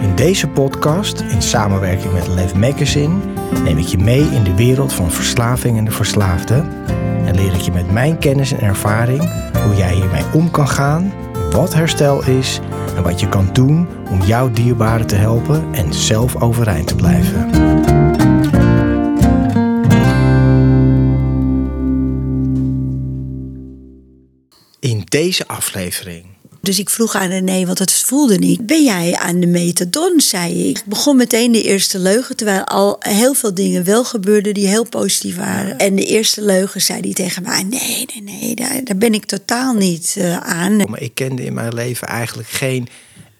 In deze podcast, in samenwerking met Lev Magazine, neem ik je mee in de wereld van verslaving en de verslaafde. En leer ik je met mijn kennis en ervaring hoe jij hiermee om kan gaan, wat herstel is en wat je kan doen om jouw dierbaren te helpen en zelf overeind te blijven. In deze aflevering dus ik vroeg aan René, want het voelde niet. Ben jij aan de methadon, zei ik. Ik begon meteen de eerste leugen, terwijl al heel veel dingen wel gebeurden die heel positief waren. En de eerste leugen zei hij tegen mij, nee, nee, nee, daar, daar ben ik totaal niet uh, aan. Maar ik kende in mijn leven eigenlijk geen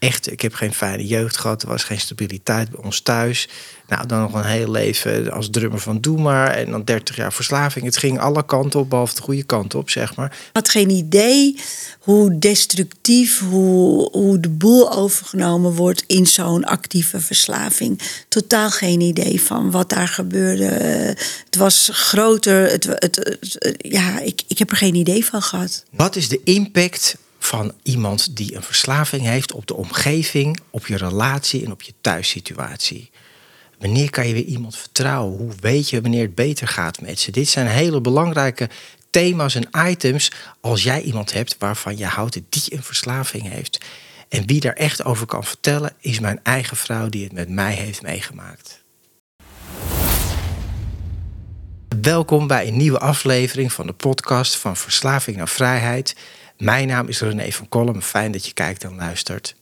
echt, ik heb geen fijne jeugd gehad. Er was geen stabiliteit bij ons thuis. Nou, dan nog een heel leven als drummer van Doe maar. En dan 30 jaar verslaving. Het ging alle kanten op, behalve de goede kant op, zeg maar. Ik had geen idee hoe destructief, hoe, hoe de boel overgenomen wordt in zo'n actieve verslaving. Totaal geen idee van wat daar gebeurde. Het was groter. Het, het, het, ja, ik, ik heb er geen idee van gehad. Wat is de impact van iemand die een verslaving heeft op de omgeving, op je relatie en op je thuissituatie. Wanneer kan je weer iemand vertrouwen? Hoe weet je wanneer het beter gaat met ze? Dit zijn hele belangrijke thema's en items als jij iemand hebt waarvan je houdt die een verslaving heeft. En wie daar echt over kan vertellen, is mijn eigen vrouw die het met mij heeft meegemaakt. Welkom bij een nieuwe aflevering van de podcast van Verslaving naar Vrijheid. Mijn naam is René van Kolm. Fijn dat je kijkt en luistert.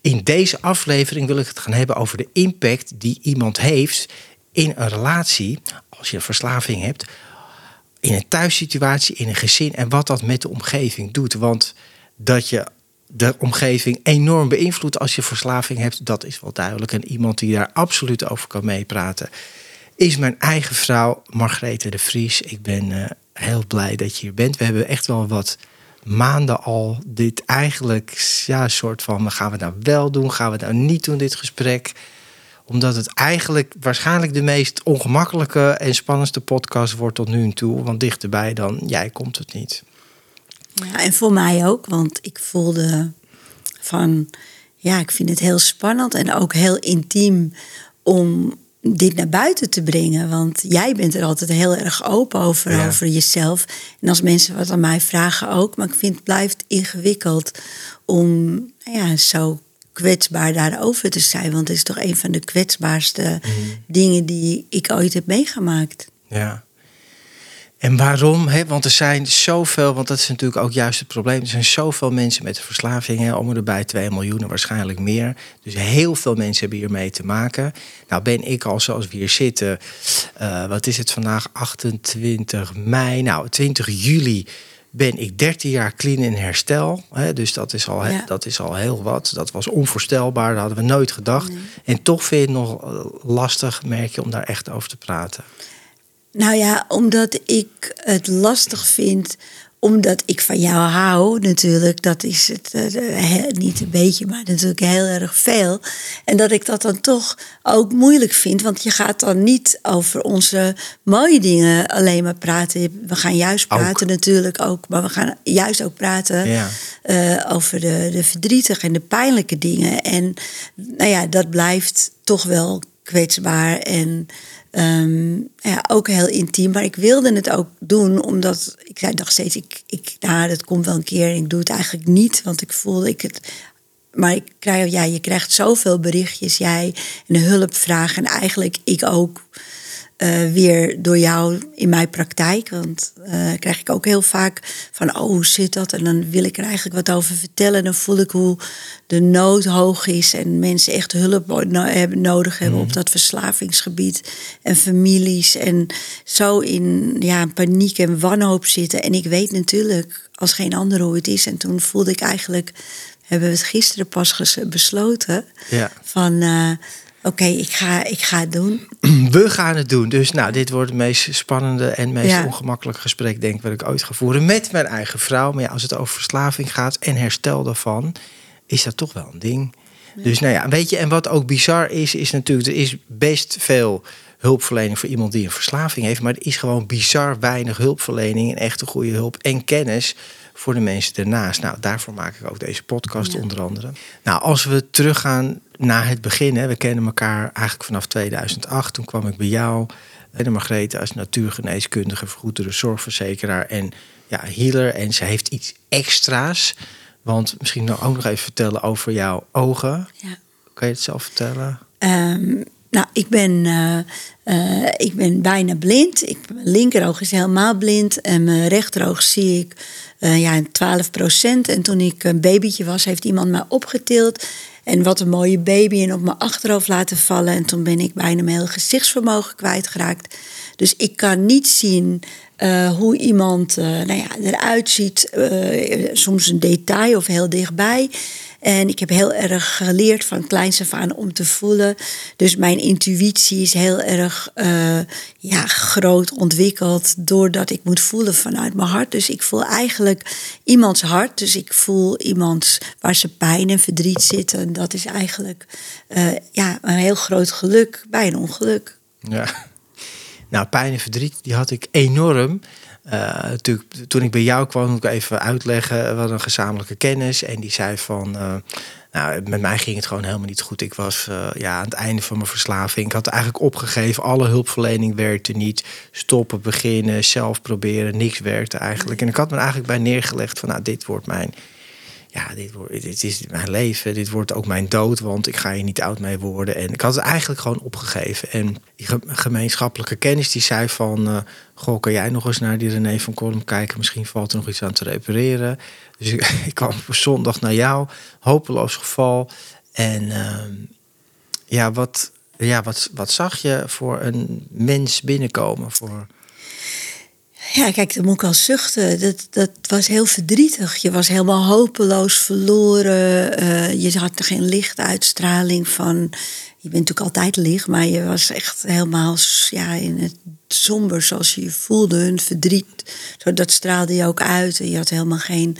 In deze aflevering wil ik het gaan hebben over de impact die iemand heeft in een relatie als je verslaving hebt, in een thuissituatie, in een gezin en wat dat met de omgeving doet. Want dat je de omgeving enorm beïnvloedt als je verslaving hebt, dat is wel duidelijk. En iemand die daar absoluut over kan meepraten, is mijn eigen vrouw Margrethe de Vries. Ik ben uh, heel blij dat je hier bent. We hebben echt wel wat maanden al dit eigenlijk, ja, soort van, gaan we nou wel doen, gaan we nou niet doen, dit gesprek. Omdat het eigenlijk waarschijnlijk de meest ongemakkelijke en spannendste podcast wordt tot nu toe. Want dichterbij dan jij komt het niet. Ja, en voor mij ook, want ik voelde van, ja, ik vind het heel spannend en ook heel intiem om dit naar buiten te brengen. Want jij bent er altijd heel erg open over, over jezelf. En als mensen wat aan mij vragen ook. Maar ik vind het blijft ingewikkeld om nou ja, zo kwetsbaar daarover te zijn. Want het is toch een van de kwetsbaarste mhm. dingen die ik ooit heb meegemaakt. Ja. En waarom? Hè? Want er zijn zoveel, want dat is natuurlijk ook juist het probleem. Er zijn zoveel mensen met verslaving, om erbij 2 miljoen waarschijnlijk meer. Dus heel veel mensen hebben hiermee te maken. Nou ben ik al zoals we hier zitten, uh, wat is het vandaag, 28 mei, nou 20 juli ben ik 13 jaar clean in herstel. Hè? Dus dat is, al, ja. dat is al heel wat. Dat was onvoorstelbaar, dat hadden we nooit gedacht. Nee. En toch vind je het nog eh, lastig, merk je, om daar echt over te praten. Nou ja, omdat ik het lastig vind omdat ik van jou hou, natuurlijk, dat is het uh, niet een beetje, maar natuurlijk heel erg veel. En dat ik dat dan toch ook moeilijk vind, want je gaat dan niet over onze mooie dingen alleen maar praten. We gaan juist praten natuurlijk ook, maar we gaan juist ook praten ja. uh, over de, de verdrietige en de pijnlijke dingen. En nou ja, dat blijft toch wel kwetsbaar en Um, ja, ook heel intiem. Maar ik wilde het ook doen omdat ik dacht steeds, ik, ik, nou, dat komt wel een keer ik doe het eigenlijk niet. Want ik voelde ik het maar ik krijg, ja, je krijgt zoveel berichtjes, jij, en hulpvragen. En eigenlijk ik ook uh, weer door jou in mijn praktijk. Want uh, krijg ik ook heel vaak van, oh, hoe zit dat? En dan wil ik er eigenlijk wat over vertellen. En dan voel ik hoe de nood hoog is en mensen echt hulp hebben, nodig hebben op mhm. dat verslavingsgebied. En families en zo in ja, paniek en wanhoop zitten. En ik weet natuurlijk als geen ander hoe het is. En toen voelde ik eigenlijk, hebben we het gisteren pas besloten, ja. van... Uh, oké, ik, ga, ik ga het doen. We gaan het doen. Dus nou, dit wordt het meest spannende en meest ongemakkelijke gesprek, denk ik, wat ik ooit ga voeren met mijn eigen vrouw. Maar ja, als het over verslaving gaat en herstel daarvan, is dat toch wel een ding. Dus nou ja, weet je, en wat ook bizar is, is natuurlijk, er is best veel hulpverlening voor iemand die een verslaving heeft, maar er is gewoon bizar weinig hulpverlening en echte goede hulp en kennis voor de mensen ernaast. Nou, daarvoor maak ik ook deze podcast onder andere. Nou, als we teruggaan naar het begin, hè, we kennen elkaar eigenlijk vanaf 2008. Toen kwam ik bij jou, de Margrethe, als natuurgeneeskundige, vergoedere zorgverzekeraar en ja, healer. En ze heeft iets extra's. Want misschien nog ook nog even vertellen over jouw ogen. Ja. Kan je het zelf vertellen? Um, nou, ik ben, uh, uh, ik ben bijna blind. Ik, mijn linkeroog is helemaal blind. En mijn rechteroog zie ik uh, ja, 12 procent. En toen ik een babytje was, heeft iemand mij opgetild. En wat een mooie baby en op mijn achterhoofd laten vallen. En toen ben ik bijna mijn hele gezichtsvermogen kwijtgeraakt. Dus ik kan niet zien hoe iemand nou ja, eruit ziet. Uh, soms een detail of heel dichtbij. En ik heb heel erg geleerd van kleins af aan om te voelen. Dus mijn intuïtie is heel erg uh, ja, groot ontwikkeld doordat ik moet voelen vanuit mijn hart. Dus ik voel eigenlijk iemands hart. Dus ik voel iemand waar ze pijn en verdriet zitten. En dat is eigenlijk uh, ja, een heel groot geluk bij een ongeluk. Ja, nou pijn en verdriet die had ik enorm. Uh, natuurlijk, toen ik bij jou kwam, moet ik even uitleggen. We hadden een gezamenlijke kennis. En die zei van. Uh, nou, met mij ging het gewoon helemaal niet goed. Ik was uh, ja, aan het einde van mijn verslaving. Ik had eigenlijk opgegeven. Alle hulpverlening werkte niet. Stoppen, beginnen, zelf proberen. Niks werkte eigenlijk. En ik had me eigenlijk bij neergelegd van. Nou, dit wordt mijn ja, dit, wordt, dit is mijn leven, dit wordt ook mijn dood, want ik ga hier niet oud mee worden. En ik had het eigenlijk gewoon opgegeven. En die gemeenschappelijke kennis die zei van, uh, goh, kan jij nog eens naar die René van Kolm kijken? Misschien valt er nog iets aan te repareren. Dus ik, kwam op zondag naar jou, hopeloos geval. En uh, ja, wat, ja wat, wat zag je voor een mens binnenkomen? Voor... Ja, kijk, dan moet ik al zuchten. Dat, dat was heel verdrietig. Je was helemaal hopeloos verloren. Uh, je had geen lichtuitstraling van. Je bent natuurlijk altijd licht, maar je was echt helemaal ja, in het somber zoals je je voelde. Hun verdriet, dat straalde je ook uit. En je had helemaal geen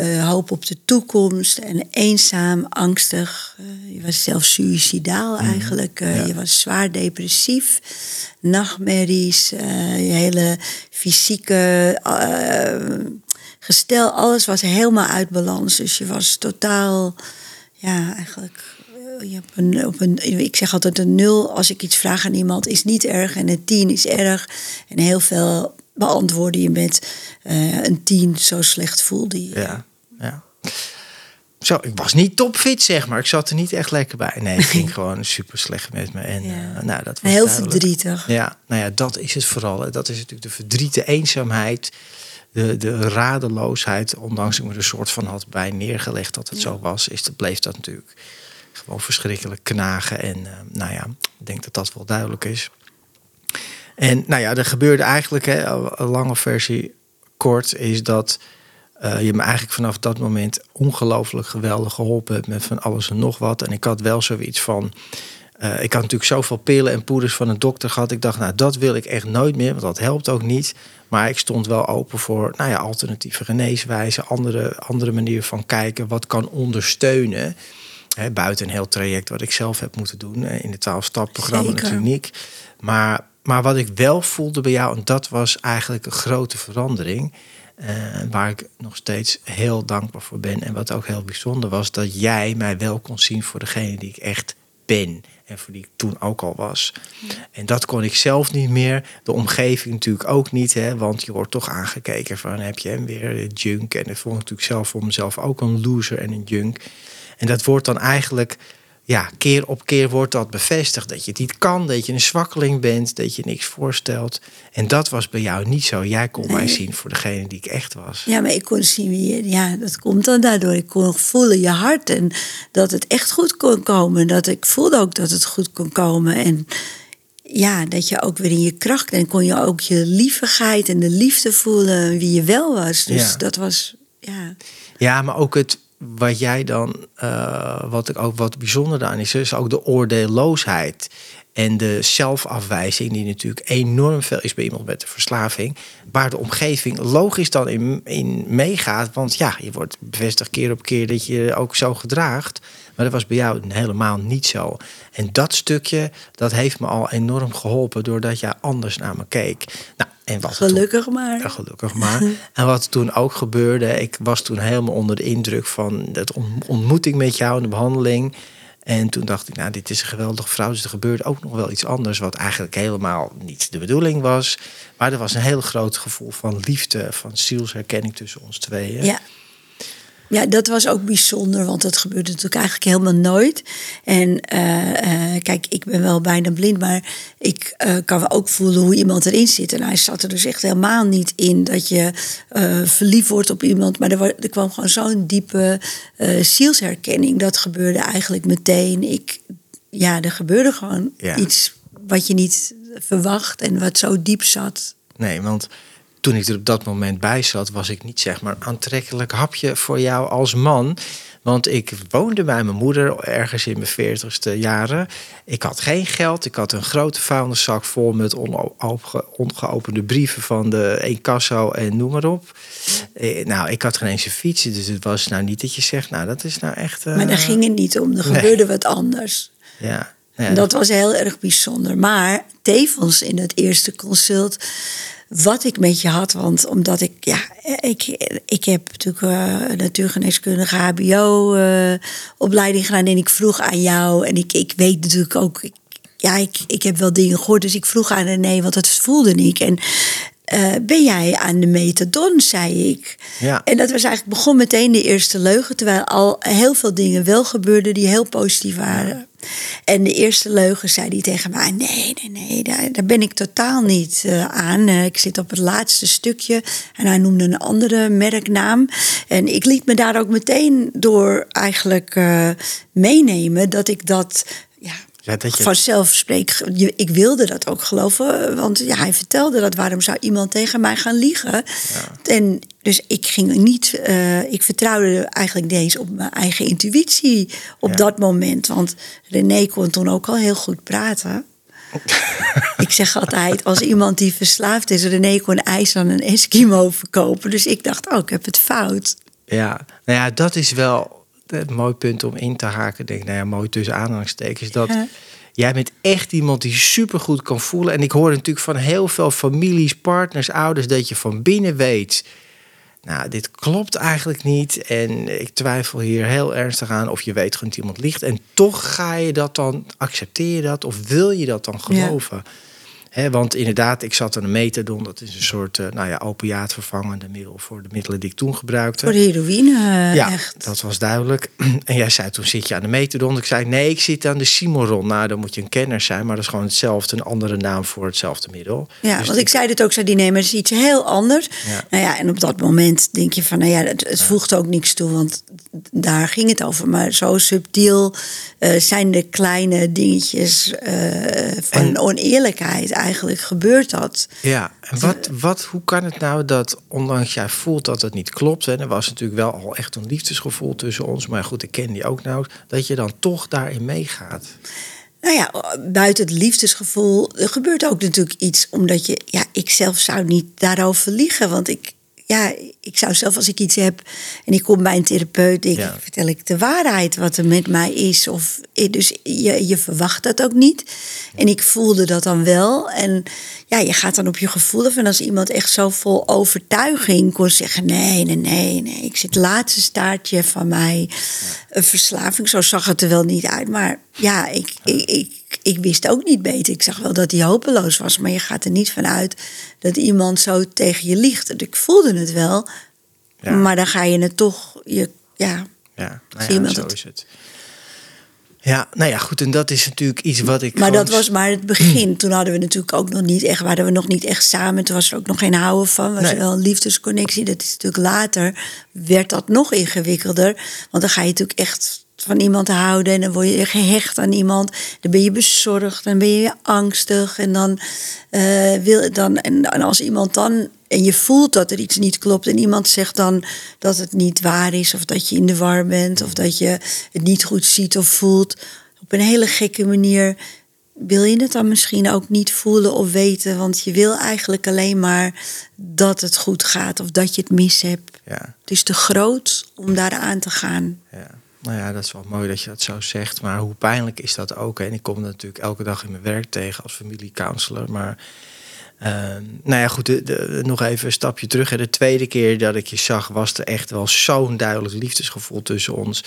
uh, hoop op de toekomst en eenzaam, angstig. Uh, je was zelfs suicidaal mhm. eigenlijk. Uh, Je was zwaar depressief. Nachtmerries, je hele fysieke gestel, alles was helemaal uit balans. Dus je was totaal, ja, eigenlijk. Je hebt een, op een, ik zeg altijd een nul als ik iets vraag aan iemand is niet erg en een tien is erg. En heel veel beantwoorden je met een tien, zo slecht voelde je. Ja ja. Zo, ik was niet topfit, zeg maar. Ik zat er niet echt lekker bij. Nee, het ging gewoon super slecht met me. En, uh, nou, dat was Heel verdrietig. Ja, nou ja, dat is het vooral. Dat is natuurlijk de verdriet, de eenzaamheid, de, de radeloosheid. Ondanks ik me er een soort van had bij neergelegd dat het zo was, is, bleef dat natuurlijk gewoon verschrikkelijk knagen. En uh, nou ja, ik denk dat dat wel duidelijk is. En nou ja, er gebeurde eigenlijk, hè, een lange versie kort, is dat uh, je me eigenlijk vanaf dat moment ongelooflijk geweldig geholpen hebt met van alles en nog wat. En ik had wel zoiets van. Uh, ik had natuurlijk zoveel pillen en poeders van een dokter gehad. Ik dacht, nou, dat wil ik echt nooit meer, want dat helpt ook niet. Maar ik stond wel open voor nou ja, alternatieve geneeswijzen, andere, andere manier van kijken, wat kan ondersteunen. Hè, buiten een heel traject wat ik zelf heb moeten doen in het 12-stap-programma, de kliniek. Maar, maar wat ik wel voelde bij jou, en dat was eigenlijk een grote verandering waar ik nog steeds heel dankbaar voor ben. En wat ook heel bijzonder was, dat jij mij wel kon zien voor degene die ik echt ben. En voor die ik toen ook al was. En dat kon ik zelf niet meer. De omgeving natuurlijk ook niet. Hè, want je wordt toch aangekeken van heb je hem weer, junk. En dat vond ik natuurlijk zelf voor mezelf ook een loser en een junk. En dat wordt dan eigenlijk ja, keer op keer wordt dat bevestigd. Dat je het niet kan, dat je een zwakkeling bent, dat je niks voorstelt. En dat was bij jou niet zo. Jij kon mij zien voor degene die ik echt was. Ja, maar ik kon zien wie je... Ja, dat komt dan daardoor. Ik kon voelen je hart en dat het echt goed kon komen. Dat ik voelde ook dat het goed kon komen. En ja, dat je ook weer in je kracht... En kon je ook je liefigheid en de liefde voelen wie je wel was. Dus dat was... Ja. ja, maar ook het wat jij dan, uh, wat ik ook wat bijzonder aan is, is ook de oordeelloosheid. En de zelfafwijzing, die natuurlijk enorm veel is bij iemand met een verslaving. Waar de omgeving logisch dan in, in meegaat. Want ja, je wordt bevestigd keer op keer dat je ook zo gedraagt. Maar dat was bij jou helemaal niet zo. En dat stukje, dat heeft me al enorm geholpen doordat jij anders naar me keek. Nou, en wat gelukkig maar. Ja, gelukkig maar. en wat toen ook gebeurde, ik was toen helemaal onder de indruk van de ontmoeting met jou en de behandeling. En toen dacht ik, nou, dit is een geweldige vrouw. Dus er gebeurde ook nog wel iets anders, wat eigenlijk helemaal niet de bedoeling was. Maar er was een heel groot gevoel van liefde, van zielsherkenning tussen ons tweeën. Ja. Ja, dat was ook bijzonder, want dat gebeurde natuurlijk eigenlijk helemaal nooit. En eh, eh, kijk, ik ben wel bijna blind, maar ik uh, kan ook voelen hoe iemand erin zit. En hij zat er dus echt helemaal niet in dat je verliefd wordt op iemand. Maar er, er kwam gewoon zo'n diepe zielsherkenning. Dat gebeurde eigenlijk meteen. Ik, ja, er gebeurde gewoon iets wat je niet verwacht en wat zo diep zat. Nee, want toen ik er op dat moment bij zat, was ik niet zeg maar aantrekkelijk hapje voor jou als man. Want ik woonde bij mijn moeder ergens in mijn veertigste jaren. Ik had geen geld. Ik had een grote vuilniszak vol met ongeopende brieven van de Encasso en noem maar op. Eh, nou, ik had geen eens een fiets. Dus het was nou niet dat je zegt, nou dat is nou echt... Maar daar ging het niet om. Er gebeurde wat anders. Ja. ja. Dat was heel erg bijzonder. Maar tevens in het eerste consult wat ik met je had. Want omdat ik, ja, ik, ik heb natuurlijk uh, natuurgeneeskundige HBO-opleiding uh, gedaan. En ik vroeg aan jou, en ik, ik weet natuurlijk ook, ik, ja, ik, ik heb wel dingen gehoord. Dus ik vroeg aan René, want dat voelde ik. En uh, ben jij aan de metadon, zei ik. Ja. En dat was eigenlijk begon meteen de eerste leugen, terwijl al heel veel dingen wel gebeurden die heel positief waren. En de eerste leugen zei hij tegen mij: Nee, nee, nee, daar, ben ik totaal niet uh, aan. Uh, ik zit op het laatste stukje. En hij noemde een andere merknaam. En ik liet me daar ook meteen door eigenlijk uh, meenemen dat ik dat Vanzelf spreek ik wilde dat ook geloven, want ja, hij vertelde dat. Waarom zou iemand tegen mij gaan liegen? Ja. En dus ik ging niet, uh, ik vertrouwde eigenlijk niet eens op mijn eigen intuïtie op dat moment. Want René kon toen ook al heel goed praten. ik zeg altijd, als iemand die verslaafd is, René kon ijs aan een Eskimo verkopen. Dus ik dacht, oh, ik heb het fout. Ja, nou ja, dat is wel het mooi punt om in te haken, denk ik, nou ja, mooi tussen aanhalingstekens, dat jij bent echt iemand die supergoed kan voelen. En ik hoor natuurlijk van heel veel families, partners, ouders, dat je van binnen weet, nou, dit klopt eigenlijk niet. En ik twijfel hier heel ernstig aan of je weet gewoon dat iemand ligt. En toch ga je dat dan, accepteer je dat of wil je dat dan geloven? Want inderdaad, ik zat aan een metadon. Dat is een soort uh, nou ja, opiaatvervangende middel voor de middelen die ik toen gebruikte. Voor de heroïne, uh, ja, echt. dat was duidelijk. En jij zei toen zit je aan de metadon. Ik zei nee, ik zit aan de Simoron. Nou, dan moet je een kenner zijn, maar dat is gewoon hetzelfde, een andere naam voor hetzelfde middel. Ja, dus want ik, zei het ook, zei die nemen is iets heel anders. Ja. Nou ja, en op dat moment denk je van, nou ja, het, het voegt ook niks toe, want daar ging het over. Maar zo subtiel uh, zijn de kleine dingetjes van en, oneerlijkheid eigenlijk gebeurt dat. Ja, en wat, wat, hoe kan het nou dat, ondanks jij voelt dat het niet klopt, en er was natuurlijk wel al echt een liefdesgevoel tussen ons, maar goed, ik ken die ook nou, dat je dan toch daarin meegaat? Nou ja, buiten het liefdesgevoel er gebeurt ook natuurlijk iets, omdat je, ja, ik zelf zou niet daarover liegen, want ik, ja, ik zou zelf als ik iets heb en ik kom bij een therapeut, ik, vertel ik de waarheid wat er met mij is. Of, eh, dus je, je verwacht dat ook niet. En ik voelde dat dan wel. En ja, je gaat dan op je gevoel af. En als iemand echt zo vol overtuiging kon zeggen: nee, nee, nee, nee, ik zit het laatste staartje van mij. Een verslaving, zo zag het er wel niet uit. Maar ja, ik, ik, ik, ik wist ook niet beter. Ik zag wel dat hij hopeloos was, maar je gaat er niet vanuit dat iemand zo tegen je liegt. Ik voelde het wel, ja. maar dan ga je het toch, je, ja, Ja, nou ja, zo het- is het. Ja, nou ja, goed. En dat is natuurlijk iets wat ik. Maar gewoon- dat was maar het begin. Toen hadden we natuurlijk ook nog niet echt, waren we nog niet echt samen. Toen was er ook nog geen houden van. Was Nee. wel een liefdesconnectie. Dat is natuurlijk later, werd dat nog ingewikkelder. Want dan ga je natuurlijk echt van iemand houden en dan word je gehecht aan iemand. Dan ben je bezorgd, dan ben je angstig. En dan eh, wil dan, en, en als iemand dan. En je voelt dat er iets niet klopt. En iemand zegt dan dat het niet waar is. Of dat je in de war bent. Of dat je het niet goed ziet of voelt. Op een hele gekke manier wil je het dan misschien ook niet voelen of weten. Want je wil eigenlijk alleen maar dat het goed gaat. Of dat je het mis hebt. Ja, Het is te groot om daar aan te gaan. ja. Nou ja, dat is wel mooi dat je dat zo zegt. Maar hoe pijnlijk is dat ook? hè? En ik kom natuurlijk elke dag in mijn werk tegen als familiecounselor. Maar ehm, nou ja, goed, de, de- nog even een stapje terug. hè. De tweede keer dat ik je zag, was er echt wel zo'n duidelijk liefdesgevoel tussen ons.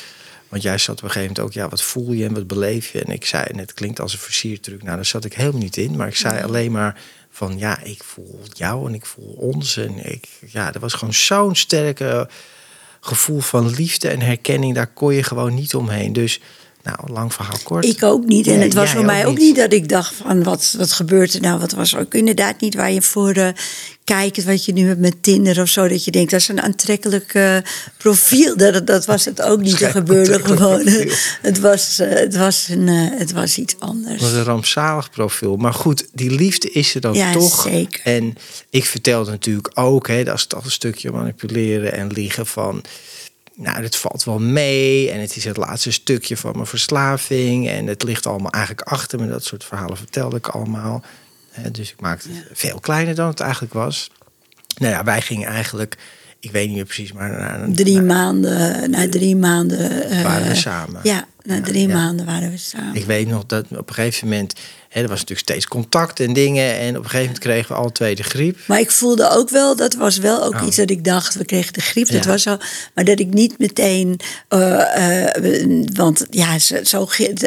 Want jij zat op een gegeven moment ook, ja, wat voel je en wat beleef je? En ik zei, en het klinkt als een versiertruc. Nou, daar zat ik helemaal niet in. Maar ik zei alleen maar van, ja, ik voel jou en ik voel ons. En ik, ja, er was gewoon zo'n sterke gevoel van liefde en herkenning. Daar kon je gewoon niet omheen. Dus, nou, lang verhaal kort. Ik ook niet. En het was voor mij ook niet. niet dat ik dacht van wat, wat gebeurt er nou? Wat was ook inderdaad niet waar je voor eh, kijkt wat je nu hebt met Tinder of zo. Dat je denkt dat is een aantrekkelijk eh, profiel. Dat, dat was het ook niet. Er gebeurde gewoon. Het was, eh, het, was een, het was iets anders. Het was een rampzalig profiel. Maar goed, die liefde is er dan Ja, toch. zeker. En ik vertelde natuurlijk ook, hè, dat is toch een stukje manipuleren en liegen van. Nou, dat valt wel mee. En het is het laatste stukje van mijn verslaving. En het ligt allemaal eigenlijk achter me. Dat soort verhalen vertelde ik allemaal. Dus ik maakte het veel kleiner dan het eigenlijk was. Nou ja, wij gingen eigenlijk, ik weet niet meer precies, maar een, Drie maanden, na drie maanden. eh, waren we samen. Ja, na drie ja. maanden waren we samen. Ik weet nog dat op een gegeven moment, hè, er was natuurlijk steeds contact en dingen. En op een gegeven moment kregen we alle twee de griep. Maar ik voelde ook wel, dat was wel ook Oh. iets dat ik dacht, we kregen de griep, dat was zo. Maar dat ik niet meteen, eh, eh, want ja, zo, zo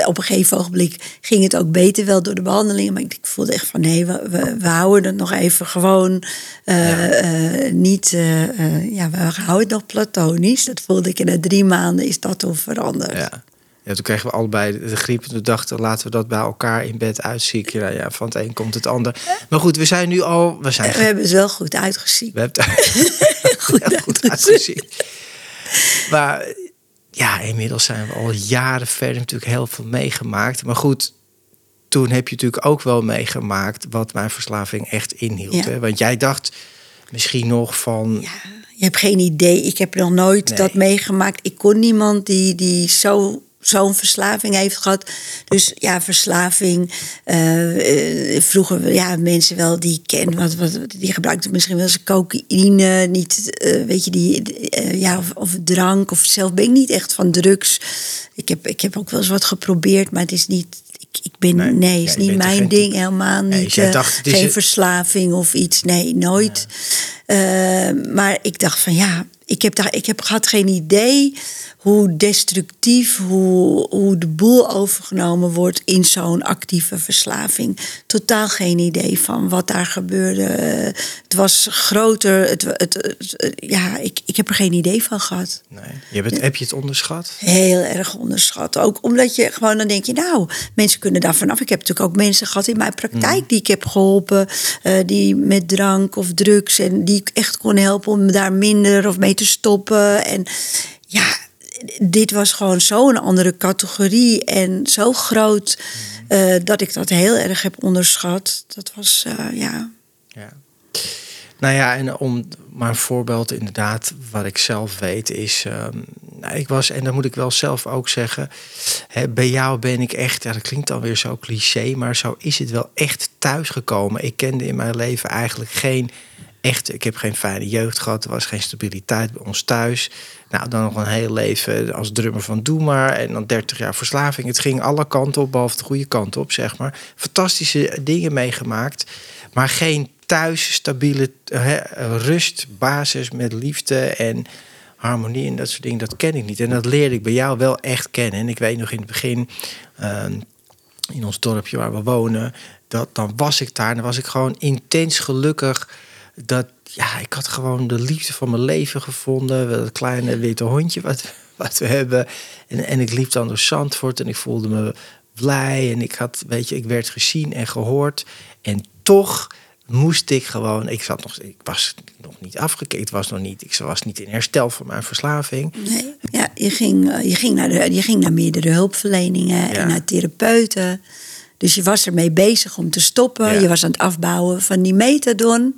op een gegeven ogenblik ging het ook beter wel door de behandelingen. Maar ik, ik voelde echt van nee, we, we, we houden het nog even gewoon eh, niet, ja, we houden het nog platonisch. Dat voelde ik en na drie maanden is dat toen veranderd. Ja. Ja, toen kregen we allebei de griep. En toen dachten laten we dat bij elkaar in bed uitzieken. Nou ja, van het een komt het ander. Maar goed, we zijn nu al... We zijn We hebben het wel goed uitgezien. We hebben het Goed uitgezien. Maar ja, inmiddels zijn we al jaren verder natuurlijk heel veel meegemaakt. Maar goed, toen heb je natuurlijk ook wel meegemaakt wat mijn verslaving echt inhield. Ja. Hè? Want jij dacht misschien nog van... Ja, je hebt geen idee. Ik heb nog nooit Nee. dat meegemaakt. Ik kon niemand die, die zo, zo'n verslaving heeft gehad. Dus ja, verslaving. eh, eh, vroeger, ja, mensen wel die ik ken, wat, wat, die gebruikten misschien wel eens cocaïne. Niet, eh, weet je, die, ja, of, of drank. Of zelf ben ik niet echt van drugs. Ik heb, ik heb ook wel eens wat geprobeerd, maar het is niet. Ik, ik ben, Nee, nee, ja, is niet mijn geen ding, helemaal niet. dacht, het geen een- verslaving of iets. Nee, nooit. Maar ik dacht van ja, ik heb, daar, ik heb had geen idee hoe destructief, hoe, hoe de boel overgenomen wordt in zo'n actieve verslaving. Totaal geen idee van wat daar gebeurde. Het was groter. Het, het, het- ja, ik, ik heb er geen idee van gehad. Nee, je hebt het, heb je het onderschat? Heel erg onderschat. Ook omdat je gewoon dan denk je, nou, mensen kunnen daar vanaf. Ik heb natuurlijk ook mensen gehad in mijn praktijk die ik heb geholpen, eh, die met drank of drugs en die ik echt kon helpen om daar minder of mee te stoppen. En ja, dit was gewoon zo'n andere categorie en zo groot eh, dat ik dat heel erg heb onderschat. Dat was, eh, ja. Ja. Nou ja, en om maar een voorbeeld inderdaad, wat ik zelf weet, is. ehm, nou, ik was, en dat moet ik wel zelf ook zeggen. Hè, bij jou ben ik echt, ja, dat klinkt alweer zo cliché, maar zo is het wel echt thuisgekomen. Ik kende in mijn leven eigenlijk geen echt. Ik heb geen fijne jeugd gehad. Er was geen stabiliteit bij ons thuis. Nou, dan nog een heel leven als drummer van Doe maar. En dan 30 jaar verslaving. Het ging alle kanten op, behalve de goede kant op, zeg maar. Fantastische dingen meegemaakt. Maar geen thuis stabiele basis met liefde en harmonie en dat soort dingen. Dat ken ik niet. En dat leerde ik bij jou wel echt kennen. En ik weet nog in het begin, ehm, in ons dorpje waar we wonen, dat dan was ik daar dan was ik gewoon intens gelukkig. Dat ja, ik had gewoon de liefde van mijn leven gevonden. Het kleine witte hondje wat, wat we hebben. En, en ik liep dan door Zandvoort en ik voelde me blij. En ik had, weet je, ik werd gezien en gehoord. En toch moest ik gewoon, ik zat nog, ik was nog niet afgekeken, was nog niet, ik was niet in herstel van mijn verslaving. Nee, ja, je ging, eh, je ging, naar, de, je ging naar meerdere hulpverleningen en naar therapeuten. Dus je was ermee bezig om te stoppen. Je was aan het afbouwen van die metadon.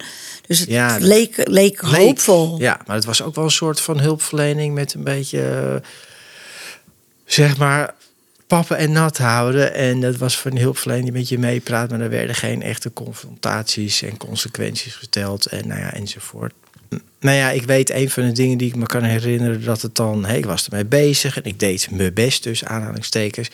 Dus het ja, leek, leek, hoopvol. Ja, maar het was ook wel een soort van hulpverlening met een beetje, zeg maar, pappen en nat houden. En dat was van hulpverlening die met je meepraat, maar er werden geen echte confrontaties en consequenties gesteld en nou ja, enzovoort. Nou ja, ik weet een van de dingen die ik me kan herinneren dat het dan, hey, ik was ermee bezig en ik deed mijn best, dus aanhalingstekens.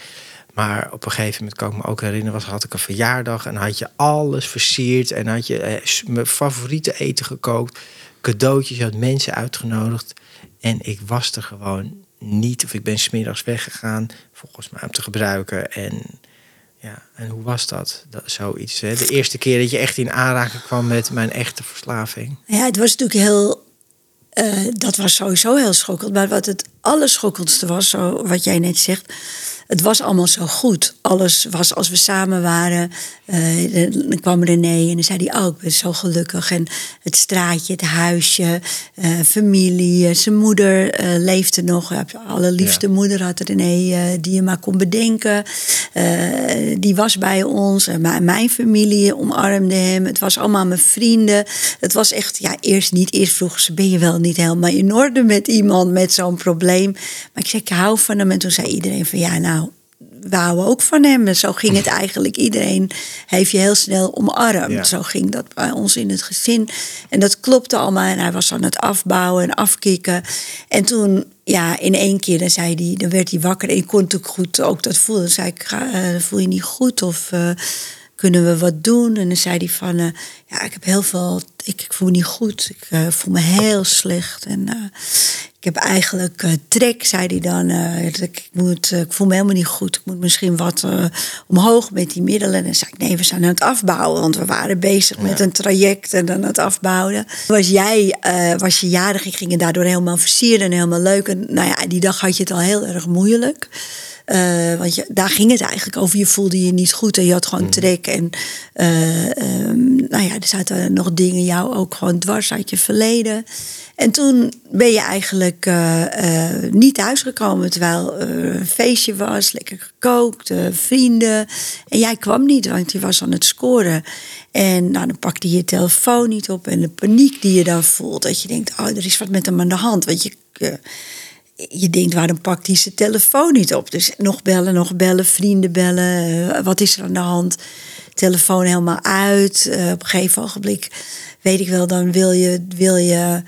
Maar op een gegeven moment kan ik me ook herinneren, was, had ik een verjaardag en had je alles versierd en had je eh, mijn favoriete eten gekookt, cadeautjes, je had mensen uitgenodigd en ik was er gewoon niet. Of ik ben smiddags weggegaan, volgens mij om te gebruiken. En ja, en hoe was dat? dat zoiets. Hè? De eerste keer dat je echt in aanraking kwam met mijn echte verslaving. Ja, het was natuurlijk heel. Uh, dat was sowieso heel schokkend. Maar wat het allerschokkendste was, zo, wat jij net zegt het was allemaal zo goed. Alles was als we samen waren. Uh, dan kwam René en dan zei hij: Oh, ik ben zo gelukkig. En het straatje, het huisje, uh, familie. Eh, zijn moeder uh, leefde nog. Allerliefste moeder had René, die je maar kon bedenken. die was bij ons. En mijn familie omarmde hem. Het was allemaal mijn vrienden. Het was echt, ja, eerst niet. Eerst vroeg ze: Ben je wel niet helemaal in orde met iemand met zo'n probleem? Maar ik zei: Ik hou van hem. En toen zei iedereen: van ja, nou we houden ook van hem. En zo ging het eigenlijk. Iedereen heeft je heel snel omarmd. Zo ging dat bij ons in het gezin. En dat klopte allemaal. En hij was aan het afbouwen en afkicken. En toen, ja, in één keer, dan, zei hij, dan werd hij wakker. En ik kon ook goed ook dat voelen. Dan zei ik, ga, uh, voel je niet goed? Of... Uh, kunnen we wat doen? En dan zei hij van, uh, ja, ik heb heel veel, ik, ik voel me niet goed. Ik uh, voel me heel slecht. En uh, ik heb eigenlijk trek, zei hij dan. Uh, ik, moet, ik voel me helemaal niet goed. Ik moet misschien wat omhoog met die middelen. En dan zei ik, nee, we zijn aan het afbouwen. Want we waren bezig met een traject en dan het afbouwen. Was jij, was je jarig, ik ging het daardoor helemaal versieren en helemaal leuk. En nou ja, die dag had je het al heel erg moeilijk. Uh, want je, daar ging het eigenlijk over. Je voelde je niet goed en je had gewoon mm. trek. En uh, um, nou ja, er zaten nog dingen jou ook gewoon dwars uit je verleden. En toen ben je eigenlijk uh, niet thuisgekomen terwijl er een feestje was, lekker gekookt, vrienden. En jij kwam niet, want je was aan het scoren. En nou, dan pakte je je telefoon niet op en de paniek die je dan voelt. Dat je denkt, oh, er is wat met hem aan de hand. Want je je denkt, waarom pakt hij zijn telefoon niet op? Dus nog bellen, nog bellen, vrienden bellen. Eh, wat is er aan de hand? Telefoon helemaal uit. Uh, op een gegeven ogenblik weet ik wel, dan wil je, wil je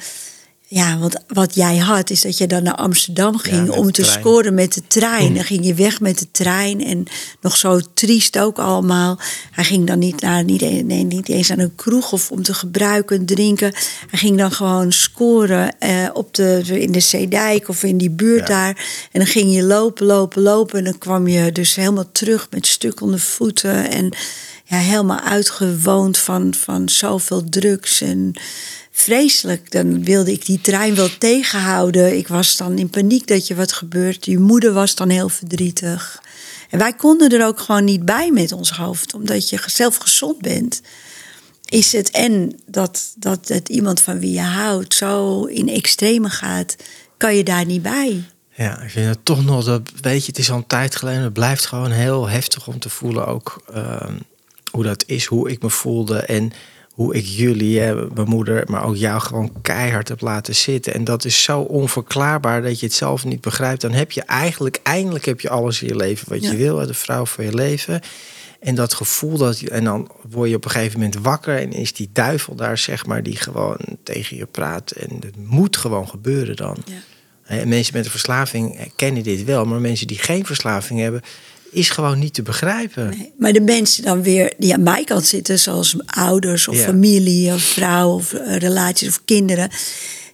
ja, want wat jij had, is dat je dan naar Amsterdam ging om te scoren met de trein. Dan ging je weg met de trein en nog zo triest ook allemaal. Hij ging dan niet, naar, niet, nee, niet eens aan een kroeg of om te gebruiken, drinken. Hij ging dan gewoon scoren eh, op de, in de Zeedijk of in die buurt daar. En dan ging je lopen, lopen, lopen. En dan kwam je dus helemaal terug met stukkende voeten. En ja, helemaal uitgewoond van, van zoveel drugs en vreselijk. Dan wilde ik die trein wel tegenhouden. Ik was dan in paniek dat je wat gebeurt. Je moeder was dan heel verdrietig. En wij konden er ook gewoon niet bij met ons hoofd, omdat je zelf gezond bent. Is het en dat, dat het iemand van wie je houdt zo in extreme gaat, kan je daar niet bij. Ja, ik vind het toch nog dat, weet je, het is al een tijd geleden. Het blijft gewoon heel heftig om te voelen ook uh, hoe dat is, hoe ik me voelde. En hoe ik jullie, mijn moeder, maar ook jou gewoon keihard heb laten zitten. En dat is zo onverklaarbaar dat je het zelf niet begrijpt. Dan heb je eigenlijk, eindelijk heb je alles in je leven wat je wil, de vrouw van je leven. En dat gevoel dat je, en dan word je op een gegeven moment wakker en is die duivel daar, zeg maar, die gewoon tegen je praat. En het moet gewoon gebeuren dan. Ja. En mensen met een verslaving kennen dit wel, maar mensen die geen verslaving hebben, is gewoon niet te begrijpen. Nee, maar de mensen dan weer die aan mij kant zitten, zoals ouders of familie of vrouw of uh, relaties of kinderen,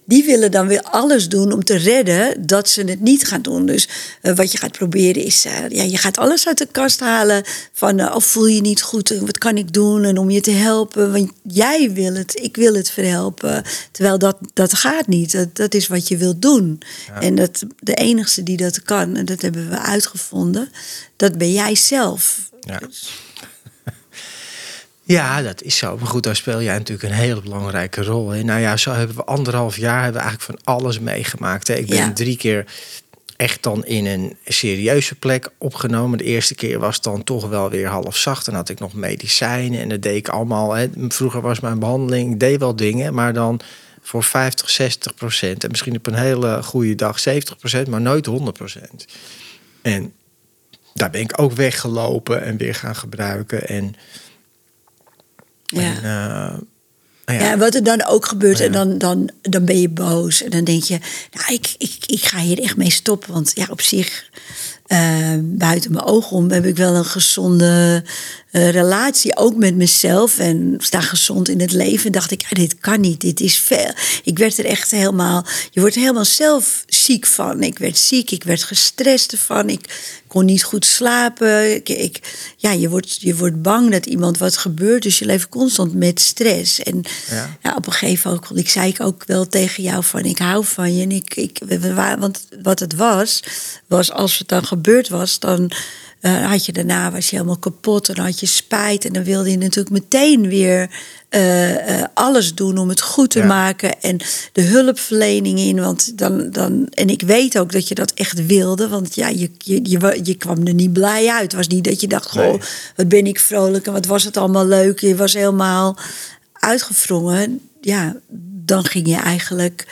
die willen dan weer alles doen om te redden dat ze het niet gaan doen. Dus eh, wat je gaat proberen is, uh, ja, je gaat alles uit de kast halen van, uh, of voel je niet goed, wat kan ik doen en om je te helpen, want jij wil het, ik wil het verhelpen. Terwijl dat, dat gaat niet, dat, dat is wat je wilt doen. En dat, de enige die dat kan, en dat hebben we uitgevonden, dat ben jij zelf. Ja. Ja, dat is zo. Maar goed, daar speel jij natuurlijk een hele belangrijke rol in. Nou ja, zo hebben we anderhalf jaar hebben we eigenlijk van alles meegemaakt. Hè. Ik ben Ja. drie keer echt dan in een serieuze plek opgenomen. De eerste keer was dan toch wel weer half zacht. Dan had ik nog medicijnen en dat deed ik allemaal. Hè. Vroeger was mijn behandeling, ik deed wel dingen, maar dan voor 50, 60 procent. En misschien op een hele goede dag 70 procent, maar nooit 100 procent. En daar ben ik ook weggelopen en weer gaan gebruiken. En Ja. en, eh, nou Ja, en wat er dan ook gebeurt, Ja. en dan, dan, dan ben je boos. En dan denk je, nou, ik, ik, ik ga hier echt mee stoppen. Want ja, op zich, eh, buiten mijn ogen om, heb ik wel een gezonde eh, relatie. Ook met mezelf. En sta gezond in het leven. En dacht ik, ja, dit kan niet. Dit is veel. Ik werd er echt helemaal, je wordt helemaal zelf ziek van. Ik werd ziek, ik werd gestrest ervan. Ik kon niet goed slapen. Ik, ik, ja, je wordt, je wordt bang dat iemand wat gebeurt. Dus je leeft constant met stress. En Ja. ja. op een gegeven moment, ik zei ik ook wel tegen jou van ik hou van je. En ik, ik, want wat het was, was als het dan gebeurd was, dan eh, had je daarna was je helemaal kapot en had je spijt. En dan wilde je natuurlijk meteen weer eh, eh, alles doen om het goed te Ja. maken. En de hulpverlening in. Want dan, dan, en ik weet ook dat je dat echt wilde. Want ja, je, je, je, je kwam er niet blij uit. Het was niet dat je dacht, goh, Nee. wat ben ik vrolijk en wat was het allemaal leuk. Je was helemaal uitgevrongen. Ja, dan ging je eigenlijk,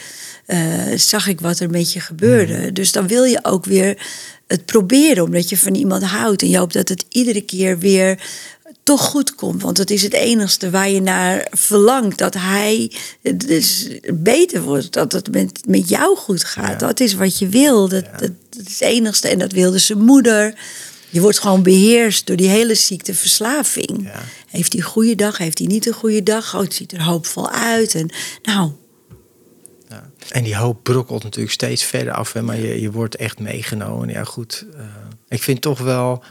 eh, zag ik wat er met je gebeurde. Dus dan wil je ook weer het proberen, omdat je van iemand houdt. En je hoopt dat het iedere keer weer toch goed komt. Want het is het enigste waar je naar verlangt. Dat hij dus beter wordt. Dat het met, met jou goed gaat. Ja. Dat is wat je wil. Dat, dat, dat is het enigste. En dat wilde zijn moeder. Je wordt gewoon beheerst door die hele ziekte verslaving. Ja. Heeft hij een goede dag? Heeft hij niet een goede dag? Oh, het ziet er hoopvol uit. En nou, Ja. En die hoop brokkelt natuurlijk steeds verder af, hè, maar je, je wordt echt meegenomen. Ja, goed. eh, ik vind toch wel,